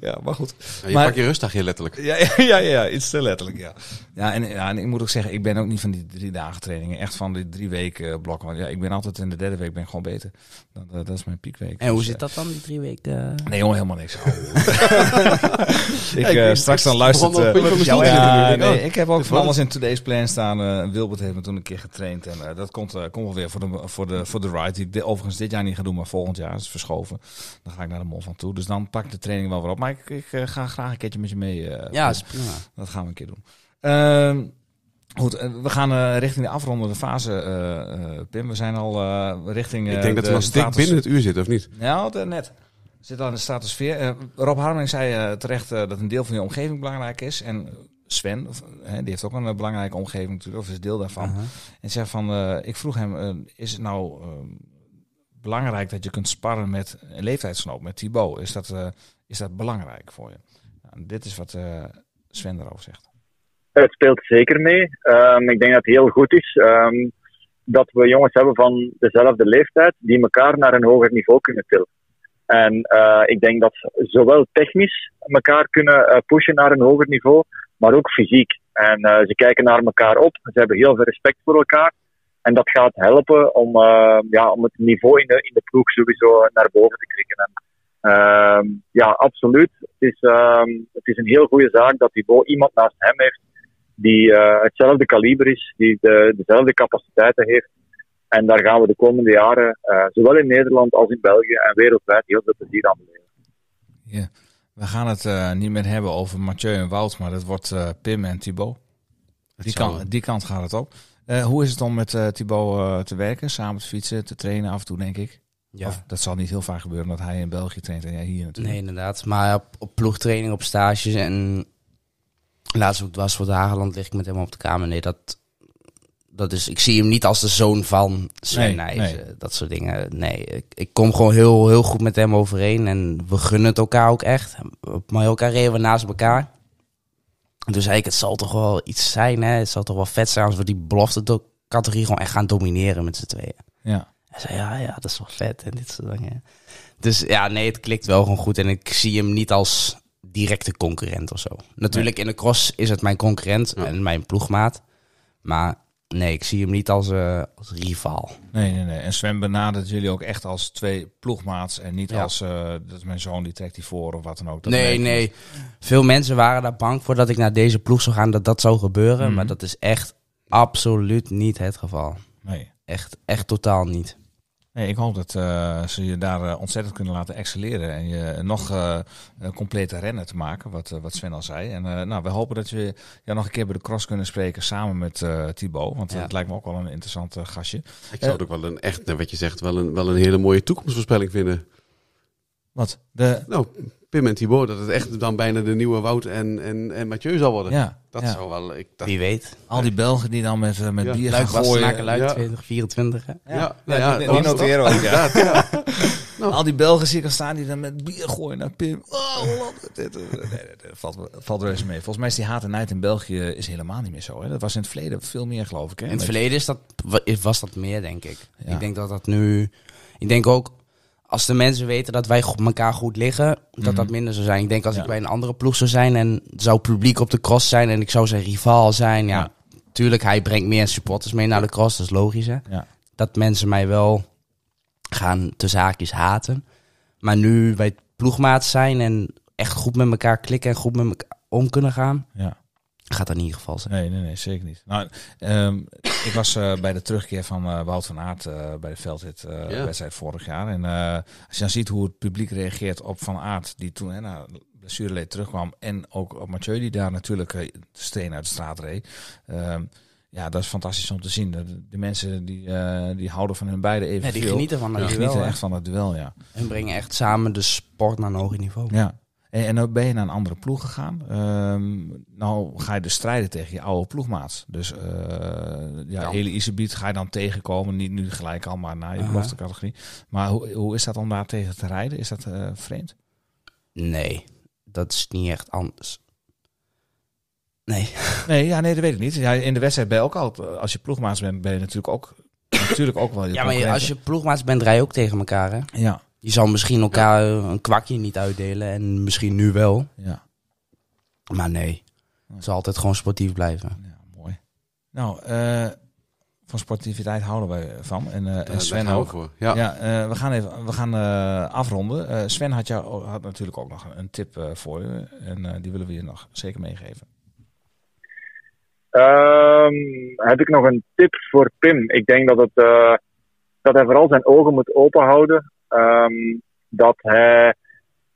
B: Ja, maar goed.
A: Ja, je
B: Maar-
A: pakt je rustdag heel letterlijk.
B: Ja, ja, ja, ja, iets te letterlijk, ja. Ja en, ja, en ik moet ook zeggen, ik ben ook niet van die drie dagen trainingen. Echt van die drie weken eh, blokken. Want ja, ik ben altijd in de derde week ben ik gewoon beter. Dat, dat is mijn piekweek.
C: En hoe
B: Dus,
C: zit dat dan, die drie weken?
B: Nee, jongen, helemaal niks. ik, eh, straks dan luistert... eh, ja, nee, ik heb ook van alles in Today's Plan staan. Wilbert heeft me toen een keer getraind. En eh, dat komt, eh, komt wel weer voor de, voor, de, voor de ride. Die ik overigens dit jaar niet ga doen, maar volgend jaar. Dat is verschoven. Dan ga ik naar de mol van toe. Dus dan pak ik de training wel weer op. Maar ik, ik eh, ga graag een keertje met je mee.
C: ja, is prima.
B: dat gaan we een keer doen. Ehm, goed, we gaan eh, richting de afrondende fase, eh, eh, Pim. We zijn al eh, richting.
A: Ik denk dat we
B: de
A: nog dik
B: status-
A: binnen het uur zitten, of niet?
B: Ja, dat, net. We zitten aan de stratosfeer. Eh, Rob Harming zei eh, terecht dat een deel van je omgeving belangrijk is. En Sven, of, eh, die heeft ook een eh, belangrijke omgeving natuurlijk, of is deel daarvan. En zei van, eh, ik vroeg hem, eh, is het nou eh, belangrijk dat je kunt sparren met een leeftijdsgenoot, met Thibaut? Is dat, eh, is dat belangrijk voor je? Nou, dit is wat eh, Sven daarover zegt.
H: Het speelt zeker mee. Ehm, ik denk dat het heel goed is ehm, dat we jongens hebben van dezelfde leeftijd die elkaar naar een hoger niveau kunnen tillen. En eh, ik denk dat ze zowel technisch elkaar kunnen eh, pushen naar een hoger niveau, maar ook fysiek. En eh, ze kijken naar elkaar op, ze hebben heel veel respect voor elkaar. En dat gaat helpen om, eh, ja, om het niveau in de, in de ploeg sowieso naar boven te krikken. En, ehm, ja, absoluut. Het is, ehm, het is een heel goede zaak dat Thibaut iemand naast hem heeft die eh, hetzelfde kaliber is, die de, dezelfde capaciteiten heeft. En daar gaan we de komende jaren, zowel in Nederland als in België en wereldwijd, heel veel plezier aan beleven.
B: We gaan het eh, niet meer hebben over Mathieu en Wout, maar het wordt eh, Pim en Thibaut. Die,
A: zou-
B: kant, die kant gaat het op. Eh, hoe is het om met Thibaut te werken, samen te fietsen, te trainen af en toe, denk ik?
C: Ja.
B: Of, dat zal niet heel vaak gebeuren, omdat hij in België traint en jij hier natuurlijk.
C: Nee, inderdaad. Maar op, op ploegtraining, op stages en laatst ook was voor de Hageland lig ik met hem op de kamer. Nee, dat, dat is, ik zie hem niet als de zoon van Sven
B: Nee,
C: eh, dat soort dingen. Nee, ik, ik kom gewoon heel, heel goed met hem overeen en we gunnen het elkaar ook echt. Op Mallorca reden we naast elkaar. Dus eigenlijk, het zal toch wel iets zijn, hè? Het zal toch wel vet zijn als we die belofte categorie gewoon echt gaan domineren met z'n tweeën.
B: Ja.
C: Hij zei, ja, ja, dat is wel vet en dit soort dingen. Dus ja, nee, het klikt wel gewoon goed. En ik zie hem niet als directe concurrent of zo. Natuurlijk, in de cross is het mijn concurrent
A: Ja.
C: en mijn ploegmaat. Maar nee, ik zie hem niet als, eh, als rivaal.
B: Nee, nee, nee. En Sven benadert jullie ook echt als twee ploegmaats en niet
C: Ja.
B: als, eh, dat is mijn zoon, die trekt die voor of wat dan ook. Dat
C: nee, nee. Veel mensen waren daar bang voor dat ik naar deze ploeg zou gaan, dat dat zou gebeuren.
B: Mhm.
C: Maar dat is echt absoluut niet het geval.
B: Nee.
C: Echt, echt totaal niet.
B: Ik hoop dat eh, ze je daar eh, ontzettend kunnen laten excelleren en je nog eh, een complete rennen te maken, wat, eh, wat Sven al zei. En eh, nou, we hopen dat we ja, nog een keer bij de cross kunnen spreken samen met eh Thibaut, want
C: Ja.
B: het lijkt me ook wel een interessant eh, gastje.
A: Ik zou het ook wel een echt, nou, wat je zegt, wel een, wel een hele mooie toekomstvoorspelling vinden.
B: Wat? De,
A: Nou, Pim en Thibaut, dat het echt dan bijna de nieuwe Wout en, en, en Mathieu zal worden.
B: ja,
A: Dat
B: ja.
A: zou wel... Ik, dat,
C: Wie weet.
B: al die Belgen die dan met, eh, met
A: Ja.
B: bier gaan gooien.
C: Luik
A: Ja.
C: 2024. hè?
A: ja, nou ja,
B: die- noteren ook, ja.
A: Ja.
B: Al die Belgen zie ik al staan die dan met bier gooien naar Pim. Oh, Holland. Dit, eh, nee, nee, dat valt, valt reuze mee. Volgens mij is die haat en nijd in België is helemaal niet meer zo. Hè? Dat was in het verleden veel meer, geloof ik. Hè?
C: In het verleden is dat, was dat meer, denk ik.
B: Ja.
C: Ik denk dat dat nu... Ik denk ook, als de mensen weten dat wij go- elkaar goed liggen, dat dat minder zou zijn. Ik denk als
B: Ja.
C: ik bij een andere ploeg zou zijn en zou publiek op de cross zijn en ik zou zijn rivaal zijn, ja,
B: Ja.
C: tuurlijk, hij brengt meer supporters mee naar de cross, dat is logisch hè.
B: Ja.
C: Dat mensen mij wel gaan te zaakjes haten. Maar nu wij ploegmaat zijn en echt goed met elkaar klikken en goed met elkaar om kunnen gaan,
B: Ja.
C: Gaat dat in ieder geval zijn.
B: Nee, nee, nee, zeker niet. Nou, ehm, ik was eh, bij de terugkeer van eh, Wout van Aert eh, bij de eh,
A: Ja.
B: wedstrijd vorig jaar. En eh, als je dan ziet hoe het publiek reageert op Van Aert, die toen hè, na blessure blessure terugkwam. En ook Mathieu die daar natuurlijk uh, steen uit de straat reed. Ehm, ja, dat is fantastisch om te zien. De, de mensen die, eh, die houden van hun beide even
C: Ja, die genieten van het
B: Die
C: duel.
B: genieten echt van het duel, ja.
C: En brengen echt samen de sport naar een hoger niveau.
B: ja. En, en dan ben je naar een andere ploeg gegaan. Ehm, nou ga je dus strijden tegen je oude ploegmaats. Dus eh ja,
C: Ja.
B: Eli Isebiet ga je dan tegenkomen. Niet nu gelijk al, maar naar je belofte categorie. Maar hoe, hoe is dat om daar tegen te rijden? Is dat eh, vreemd?
C: Nee, dat is niet echt anders. Nee.
B: Nee, ja, nee, dat weet ik niet. Ja, in de wedstrijd ben je ook al, als je ploegmaats bent, ben je natuurlijk ook, natuurlijk ook wel je
C: Ja, maar als je ploegmaats bent, rij je ook tegen elkaar. Hè?
B: Ja,
C: Je zal misschien elkaar eh, een kwakje niet uitdelen. En misschien nu wel.
B: ja,
C: Maar nee. Het zal altijd gewoon sportief blijven.
B: ja, mooi. Nou, eh, van sportiviteit houden wij van. En, eh, en Sven ook.
A: voor. Ja.
B: Ja, eh, we gaan even we gaan, eh, afronden. Eh, Sven had, jou, had natuurlijk ook nog een tip voor je. En eh, die willen we je nog zeker meegeven.
H: Ehm, heb ik nog een tip voor Pim? Ik denk dat, het, eh, dat hij vooral zijn ogen moet openhouden. Ehm, dat hij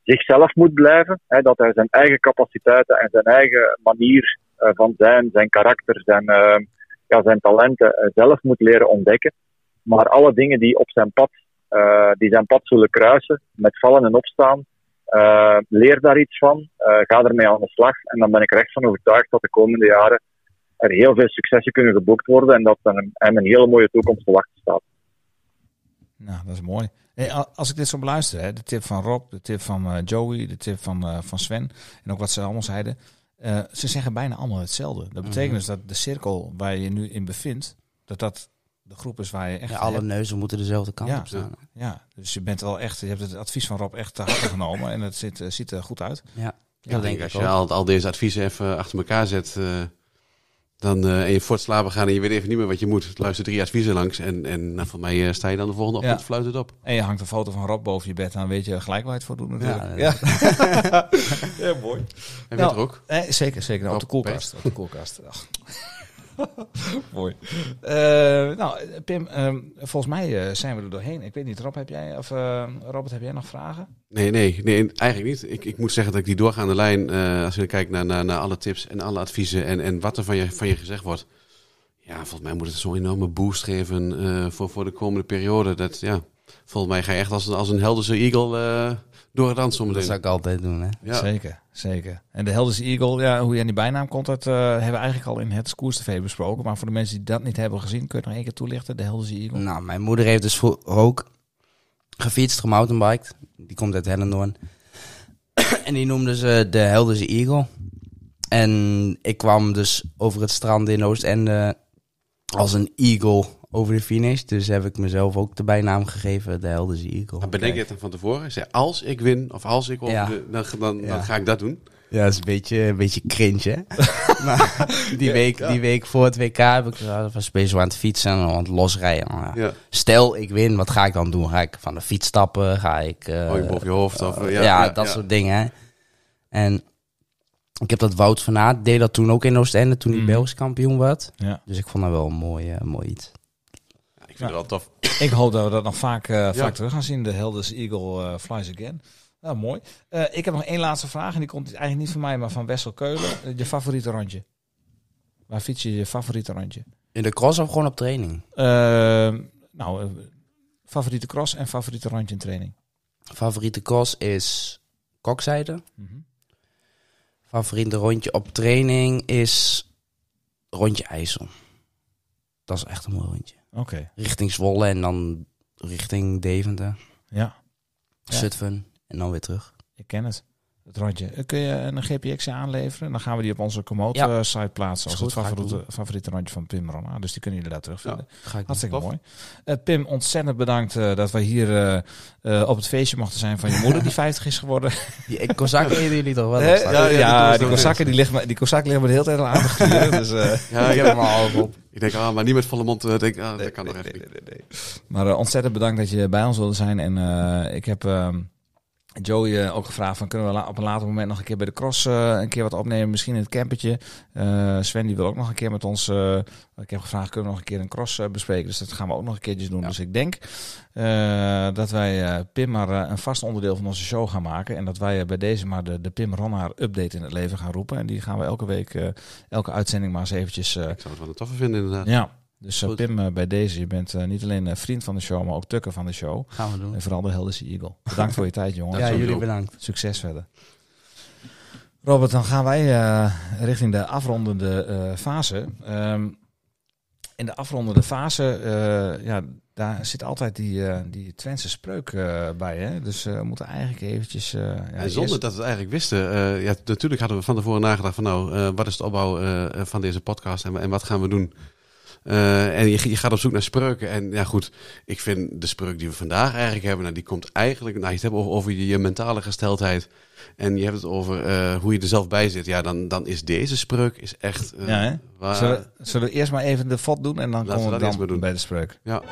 H: zichzelf moet blijven. Hè, dat hij zijn eigen capaciteiten en zijn eigen manier eh, van zijn, zijn karakter, zijn, ehm, ja, zijn talenten eh, zelf moet leren ontdekken. Maar alle dingen die op zijn pad, eh, die zijn pad zullen kruisen, met vallen en opstaan, leer daar iets van. ga ermee aan de slag. En dan ben ik er echt van overtuigd dat de komende jaren er heel veel successen kunnen geboekt worden en dat hem een hele mooie toekomst te wachten staat.
B: Nou, dat is mooi. Hey, als ik dit zo beluister, hè, de tip van Rob, de tip van eh, Joey, de tip van, eh, van Sven en ook wat ze allemaal zeiden. eh, ze zeggen bijna allemaal hetzelfde. Dat betekent
C: Mhm.
B: dus dat de cirkel waar je je nu in bevindt, dat dat de groep is waar je echt...
C: Ja, alle
B: hebt-
C: neuzen moeten dezelfde kant
B: Ja.
C: op staan.
B: ja, dus je bent wel echt, je hebt het advies van Rob echt te harte genomen en het ziet, eh, ziet er goed uit.
C: Ja,
A: Ik
C: dat
A: denk
C: denk
A: als
C: ik
A: je al, al deze adviezen even achter elkaar zet, eh, dan eh en je voor het slapen gaan en je weet even niet meer wat je moet. Luister drie adviezen langs en, en nou, voor mij eh, sta je dan de volgende
B: Ja.
A: ochtend fluit het op.
B: En je hangt een foto van Rob boven je bed, dan weet je gelijk waar je het voor doet natuurlijk.
C: Ja,
B: Ja, ja. mooi.
A: En
B: Nou,
A: weet er ook.
B: Eh, zeker, zeker. Nou, op de koelkast. Op de koelkast. Ach. Mooi. Eh, nou, Pim, ehm, volgens mij eh, zijn we er doorheen. Ik weet niet, Rob, heb jij, of eh, Robert, heb jij nog vragen?
A: Nee, nee, nee, eigenlijk niet. Ik, ik moet zeggen dat ik die doorgaande lijn, als je kijkt naar, naar, alle tips en alle adviezen en, en wat er van je, van je gezegd wordt. Ja, volgens mij moet het zo'n enorme boost geven voor, voor de komende periode. Dat, ja, volgens mij ga je echt als, als een helderse eagle eh, door het land zometeen.
C: Dat zou ik altijd doen, hè.
A: Ja.
B: Zeker, zeker. En de Helderse Eagle, ja, hoe je aan die bijnaam komt, dat eh, hebben we eigenlijk al in het Scoers TV besproken. Maar voor de mensen die dat niet hebben gezien, kun je het nog één keer toelichten, de Helderse Eagle?
C: Nou, mijn moeder heeft dus ook gefietst, gemountainbiked. Die komt uit Hellendoorn. en die noemde ze de Helderse Eagle. En ik kwam dus over het strand in Oostende als een eagle over de finish. Dus heb ik mezelf ook de bijnaam gegeven, de Helderse Eagle.
A: Maar bedenk je het dan van tevoren? Zeg, als ik win of als ik over
C: Ja.
A: de, dan, dan,
C: Ja.
A: dan ga ik dat doen.
C: Ja, dat is een beetje, een beetje cringe, hè? maar die, week, die week voor het WK heb ik, uh, was bezig aan het fietsen en aan het losrijden. Stel, ik win, wat ga ik dan doen? Ga ik van de fiets stappen? Ga ik... eh,
A: Oh, je boven je hoofd. Of, eh,
C: ja,
A: ja,
C: dat
A: ja.
C: soort dingen. hè. En ik heb dat Wout van Aert deed dat toen ook in Oostende, toen hij
B: Mhm.
C: Belgisch kampioen werd.
B: Ja.
C: Dus ik vond dat wel een mooi, mooi iets.
A: Vind het wel tof.
B: Ik hoop dat we dat nog vaak, eh, vaak terug gaan zien, de Helderse Eagle eh, flies again. Nou, mooi. Eh, ik heb nog één laatste vraag en die komt eigenlijk niet van mij, maar van Wessel Keulen. Je favoriete rondje? Waar fiets je je favoriete rondje?
C: In de cross of gewoon op training?
B: Eh, nou, favoriete cross en favoriete rondje in training?
C: Favoriete cross is kokzijde.
B: Mhm.
C: Favoriete rondje op training is rondje IJssel. Dat is echt een mooi rondje.
B: Oké,
C: Richting Zwolle en dan richting Deventer,
B: ja, Ja.
C: Zutphen en dan weer terug.
B: ik ken het. Het rondje. Eh, Kun je een GPX aanleveren? Dan gaan we die op onze
C: Ja.
B: Komoot-site plaatsen als
C: goed,
B: het
C: ik
B: favoriete, favoriete rondje van Pim Ronna. Dus die kunnen jullie daar terugvinden.
C: Ga ik.
B: Hartstikke mooi. Eh, Pim, ontzettend bedankt eh, dat wij hier eh, eh, op het feestje mochten zijn van je moeder die 50 is geworden.
C: Die Kozakken eten jullie toch wel?
B: Ja,
A: ja, we
B: die Kozakken die, ligt me- die Kozakken liggen me de hele tijd al aan te gluren. dus, eh,
A: Ja,
C: Ik
A: ik,
C: heb hem al op.
A: ik denk, ah, maar niet met volle mond. eh, denk, ah, dat kan nog even niet.
B: Maar eh, ontzettend bedankt dat je bij ons wilde zijn. En eh, ik heb ehm, Joey eh, ook gevraagd van kunnen we op een later moment nog een keer bij de cross eh, een keer wat opnemen, misschien in het campertje. Eh, Sven die wil ook nog een keer met ons. ik heb gevraagd kunnen we nog een keer een cross bespreken, dus dat gaan we ook nog een keertje doen.
A: Ja.
B: Dus ik denk dat wij Pim maar een vast onderdeel van onze show gaan maken en dat wij bij deze maar de, de Pim Ronnaar update in het leven gaan roepen en die gaan we elke week, elke uitzending maar eens eventjes.
A: Ik zou het wel een toffe vinden inderdaad.
B: ja. Dus
A: Goed.
B: Pim, eh, bij deze, je bent eh, niet alleen eh, vriend van de show, maar ook tukker van de show.
C: Gaan we doen.
B: En vooral de Helders Eagle. Bedankt voor je tijd, jongen.
C: Ja, jullie bedankt.
B: Succes verder. Robert, dan gaan wij eh, richting de afrondende eh, fase. Ehm, in de afrondende fase, eh, ja, daar zit altijd die, eh die Twentse spreuk eh, bij. Hè? Dus eh, we moeten eigenlijk eventjes... eh, ja,
A: en zonder
B: eerst-
A: dat we het eigenlijk wisten. eh, ja, natuurlijk hadden we van tevoren nagedacht van nou, eh, wat is de opbouw eh, van deze podcast en, en wat gaan we doen? Eh, en je, je gaat op zoek naar spreuken. En ja goed, ik vind de spreuk die we vandaag eigenlijk hebben, nou, die komt eigenlijk, nou je het hebt over, over je, je mentale gesteldheid. En je hebt het over eh, hoe je er zelf bij zit. Ja, dan, dan is deze spreuk is echt... eh,
B: Ja, hè?
A: waar-
B: Zullen, we- zullen we eerst maar even de fot doen en dan
A: Laten
B: komen we dan
A: doen.
B: bij de spreuk.
A: ja.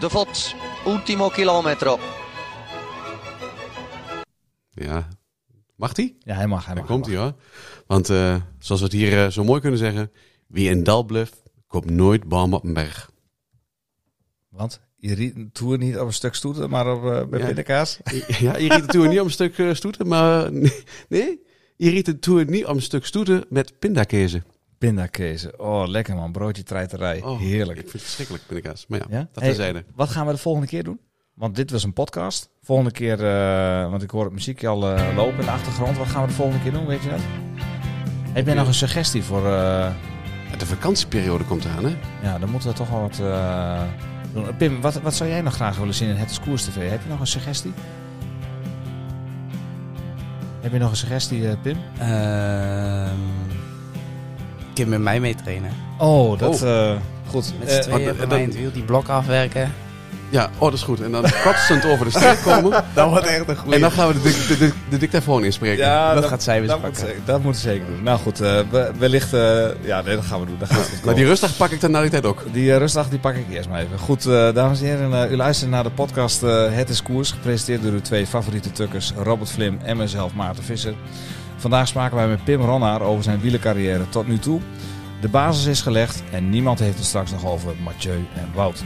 I: De Vot, ultimo chilometro.
A: ja. Mag die?
B: Ja, hij mag, hij
A: Daar
B: mag.
A: komt hij hoor. Want eh, zoals we het hier zo mooi kunnen zeggen, wie in dal bluft, komt nooit boom op een berg.
B: Want je riet een toer niet op een stuk stoeten, maar op, eh, bij
A: Ja.
B: pindakaas.
A: Ja, je riet de toer niet om een stuk eh, stoeten, maar nee, nee, je riet de toer niet om een stuk stoeten met pindakezen.
B: Pindakezen. Oh, lekker man. Broodje treiterij.
A: Oh,
B: Heerlijk.
A: Ik vind het verschrikkelijk, pindakaas. Maar ja,
B: Ja?
A: dat
B: Hey,
A: terzijde.
B: Wat gaan we de volgende keer doen? Want dit was een podcast. Volgende keer, eh, want ik hoor het muziekje al eh, lopen in de achtergrond. Wat gaan we de volgende keer doen, weet je dat? Heb je nog een suggestie voor...
A: De vakantieperiode komt eraan, hè?
B: ja, dan moeten we toch wel wat eh, doen. Pim, wat, wat zou jij nog graag willen zien in Het is Koers TV? Heb je nog een suggestie? Heb je nog een suggestie, eh, Pim?
C: Ehm kun je met mij mee trainen?
B: Oh, dat... eh, goed.
C: Met z'n tweeën bij mij in het wiel die blok afwerken.
A: Ja, oh, dat is goed. En dan kotsend over de streep komen.
B: dat wordt echt een goede.
A: En dan gaan we de, de, de, dictafoon inspreken.
B: Ja,
C: dat gaat zij weer
B: dat moet,
C: pakken.
B: ze- dat moet ze zeker doen. Nou goed, eh, we- wellicht... eh, ja, nee, dat gaan we doen. Dat gaat
A: Maar die rustdag pak ik dan na die tijd ook.
B: Die eh, rustdag die pak ik eerst maar even. Goed, dames en heren, u luistert naar de podcast Het is Koers. Gepresenteerd door uw twee favoriete tukkers, Robert Vlim en mezelf, Maarten Visser. Vandaag spraken wij met Pim Ronnaar over zijn wielercarrière tot nu toe. De basis is gelegd en niemand heeft het straks nog over Mathieu en Wout.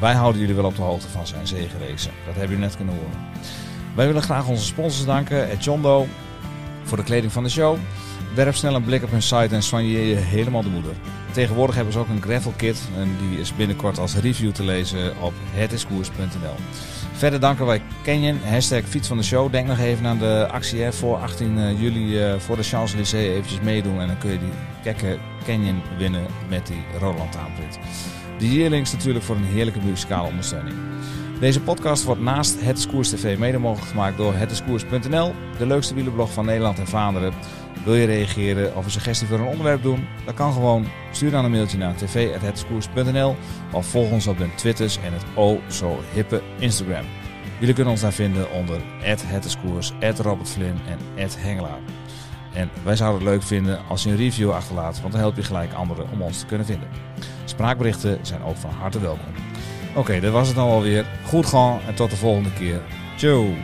B: Wij houden jullie wel op de hoogte van zijn zegenracen. Dat hebben jullie net kunnen horen. Wij willen graag onze sponsors danken, het Jondo, voor de kleding van de show. Werp snel een blik op hun site en soigneer je helemaal de moeder. Tegenwoordig hebben ze ook een gravel kit en die is binnenkort als review te lezen op hetiskoers.nl. Verder danken wij Canyon, hashtag fiets van de show. Denk nog even aan de actie hè, voor 18 juli eh, voor de Champs-Élysées eventjes meedoen. En dan kun je die gekke Canyon winnen met die Roland aanprint. De Yearlings natuurlijk voor een heerlijke muzikale ondersteuning. Deze podcast wordt naast Het is Koers TV mede mogelijk gemaakt door hetiskoers.nl, de leukste wielerblog van Nederland en Vlaanderen. Wil je reageren of een suggestie voor een onderwerp doen? Dat kan gewoon. Stuur dan een mailtje naar tv.hetiskoers.nl of volg ons op de Twitters en het o zo hippe Instagram. Jullie kunnen ons daar vinden onder @hetiskoers, @robertvlim en @hengelaar. En wij zouden het leuk vinden als je een review achterlaat, want dan help je gelijk anderen om ons te kunnen vinden. Spraakberichten zijn ook van harte welkom. Oké, dat was het dan alweer. Goed gaan en tot de volgende keer. Ciao!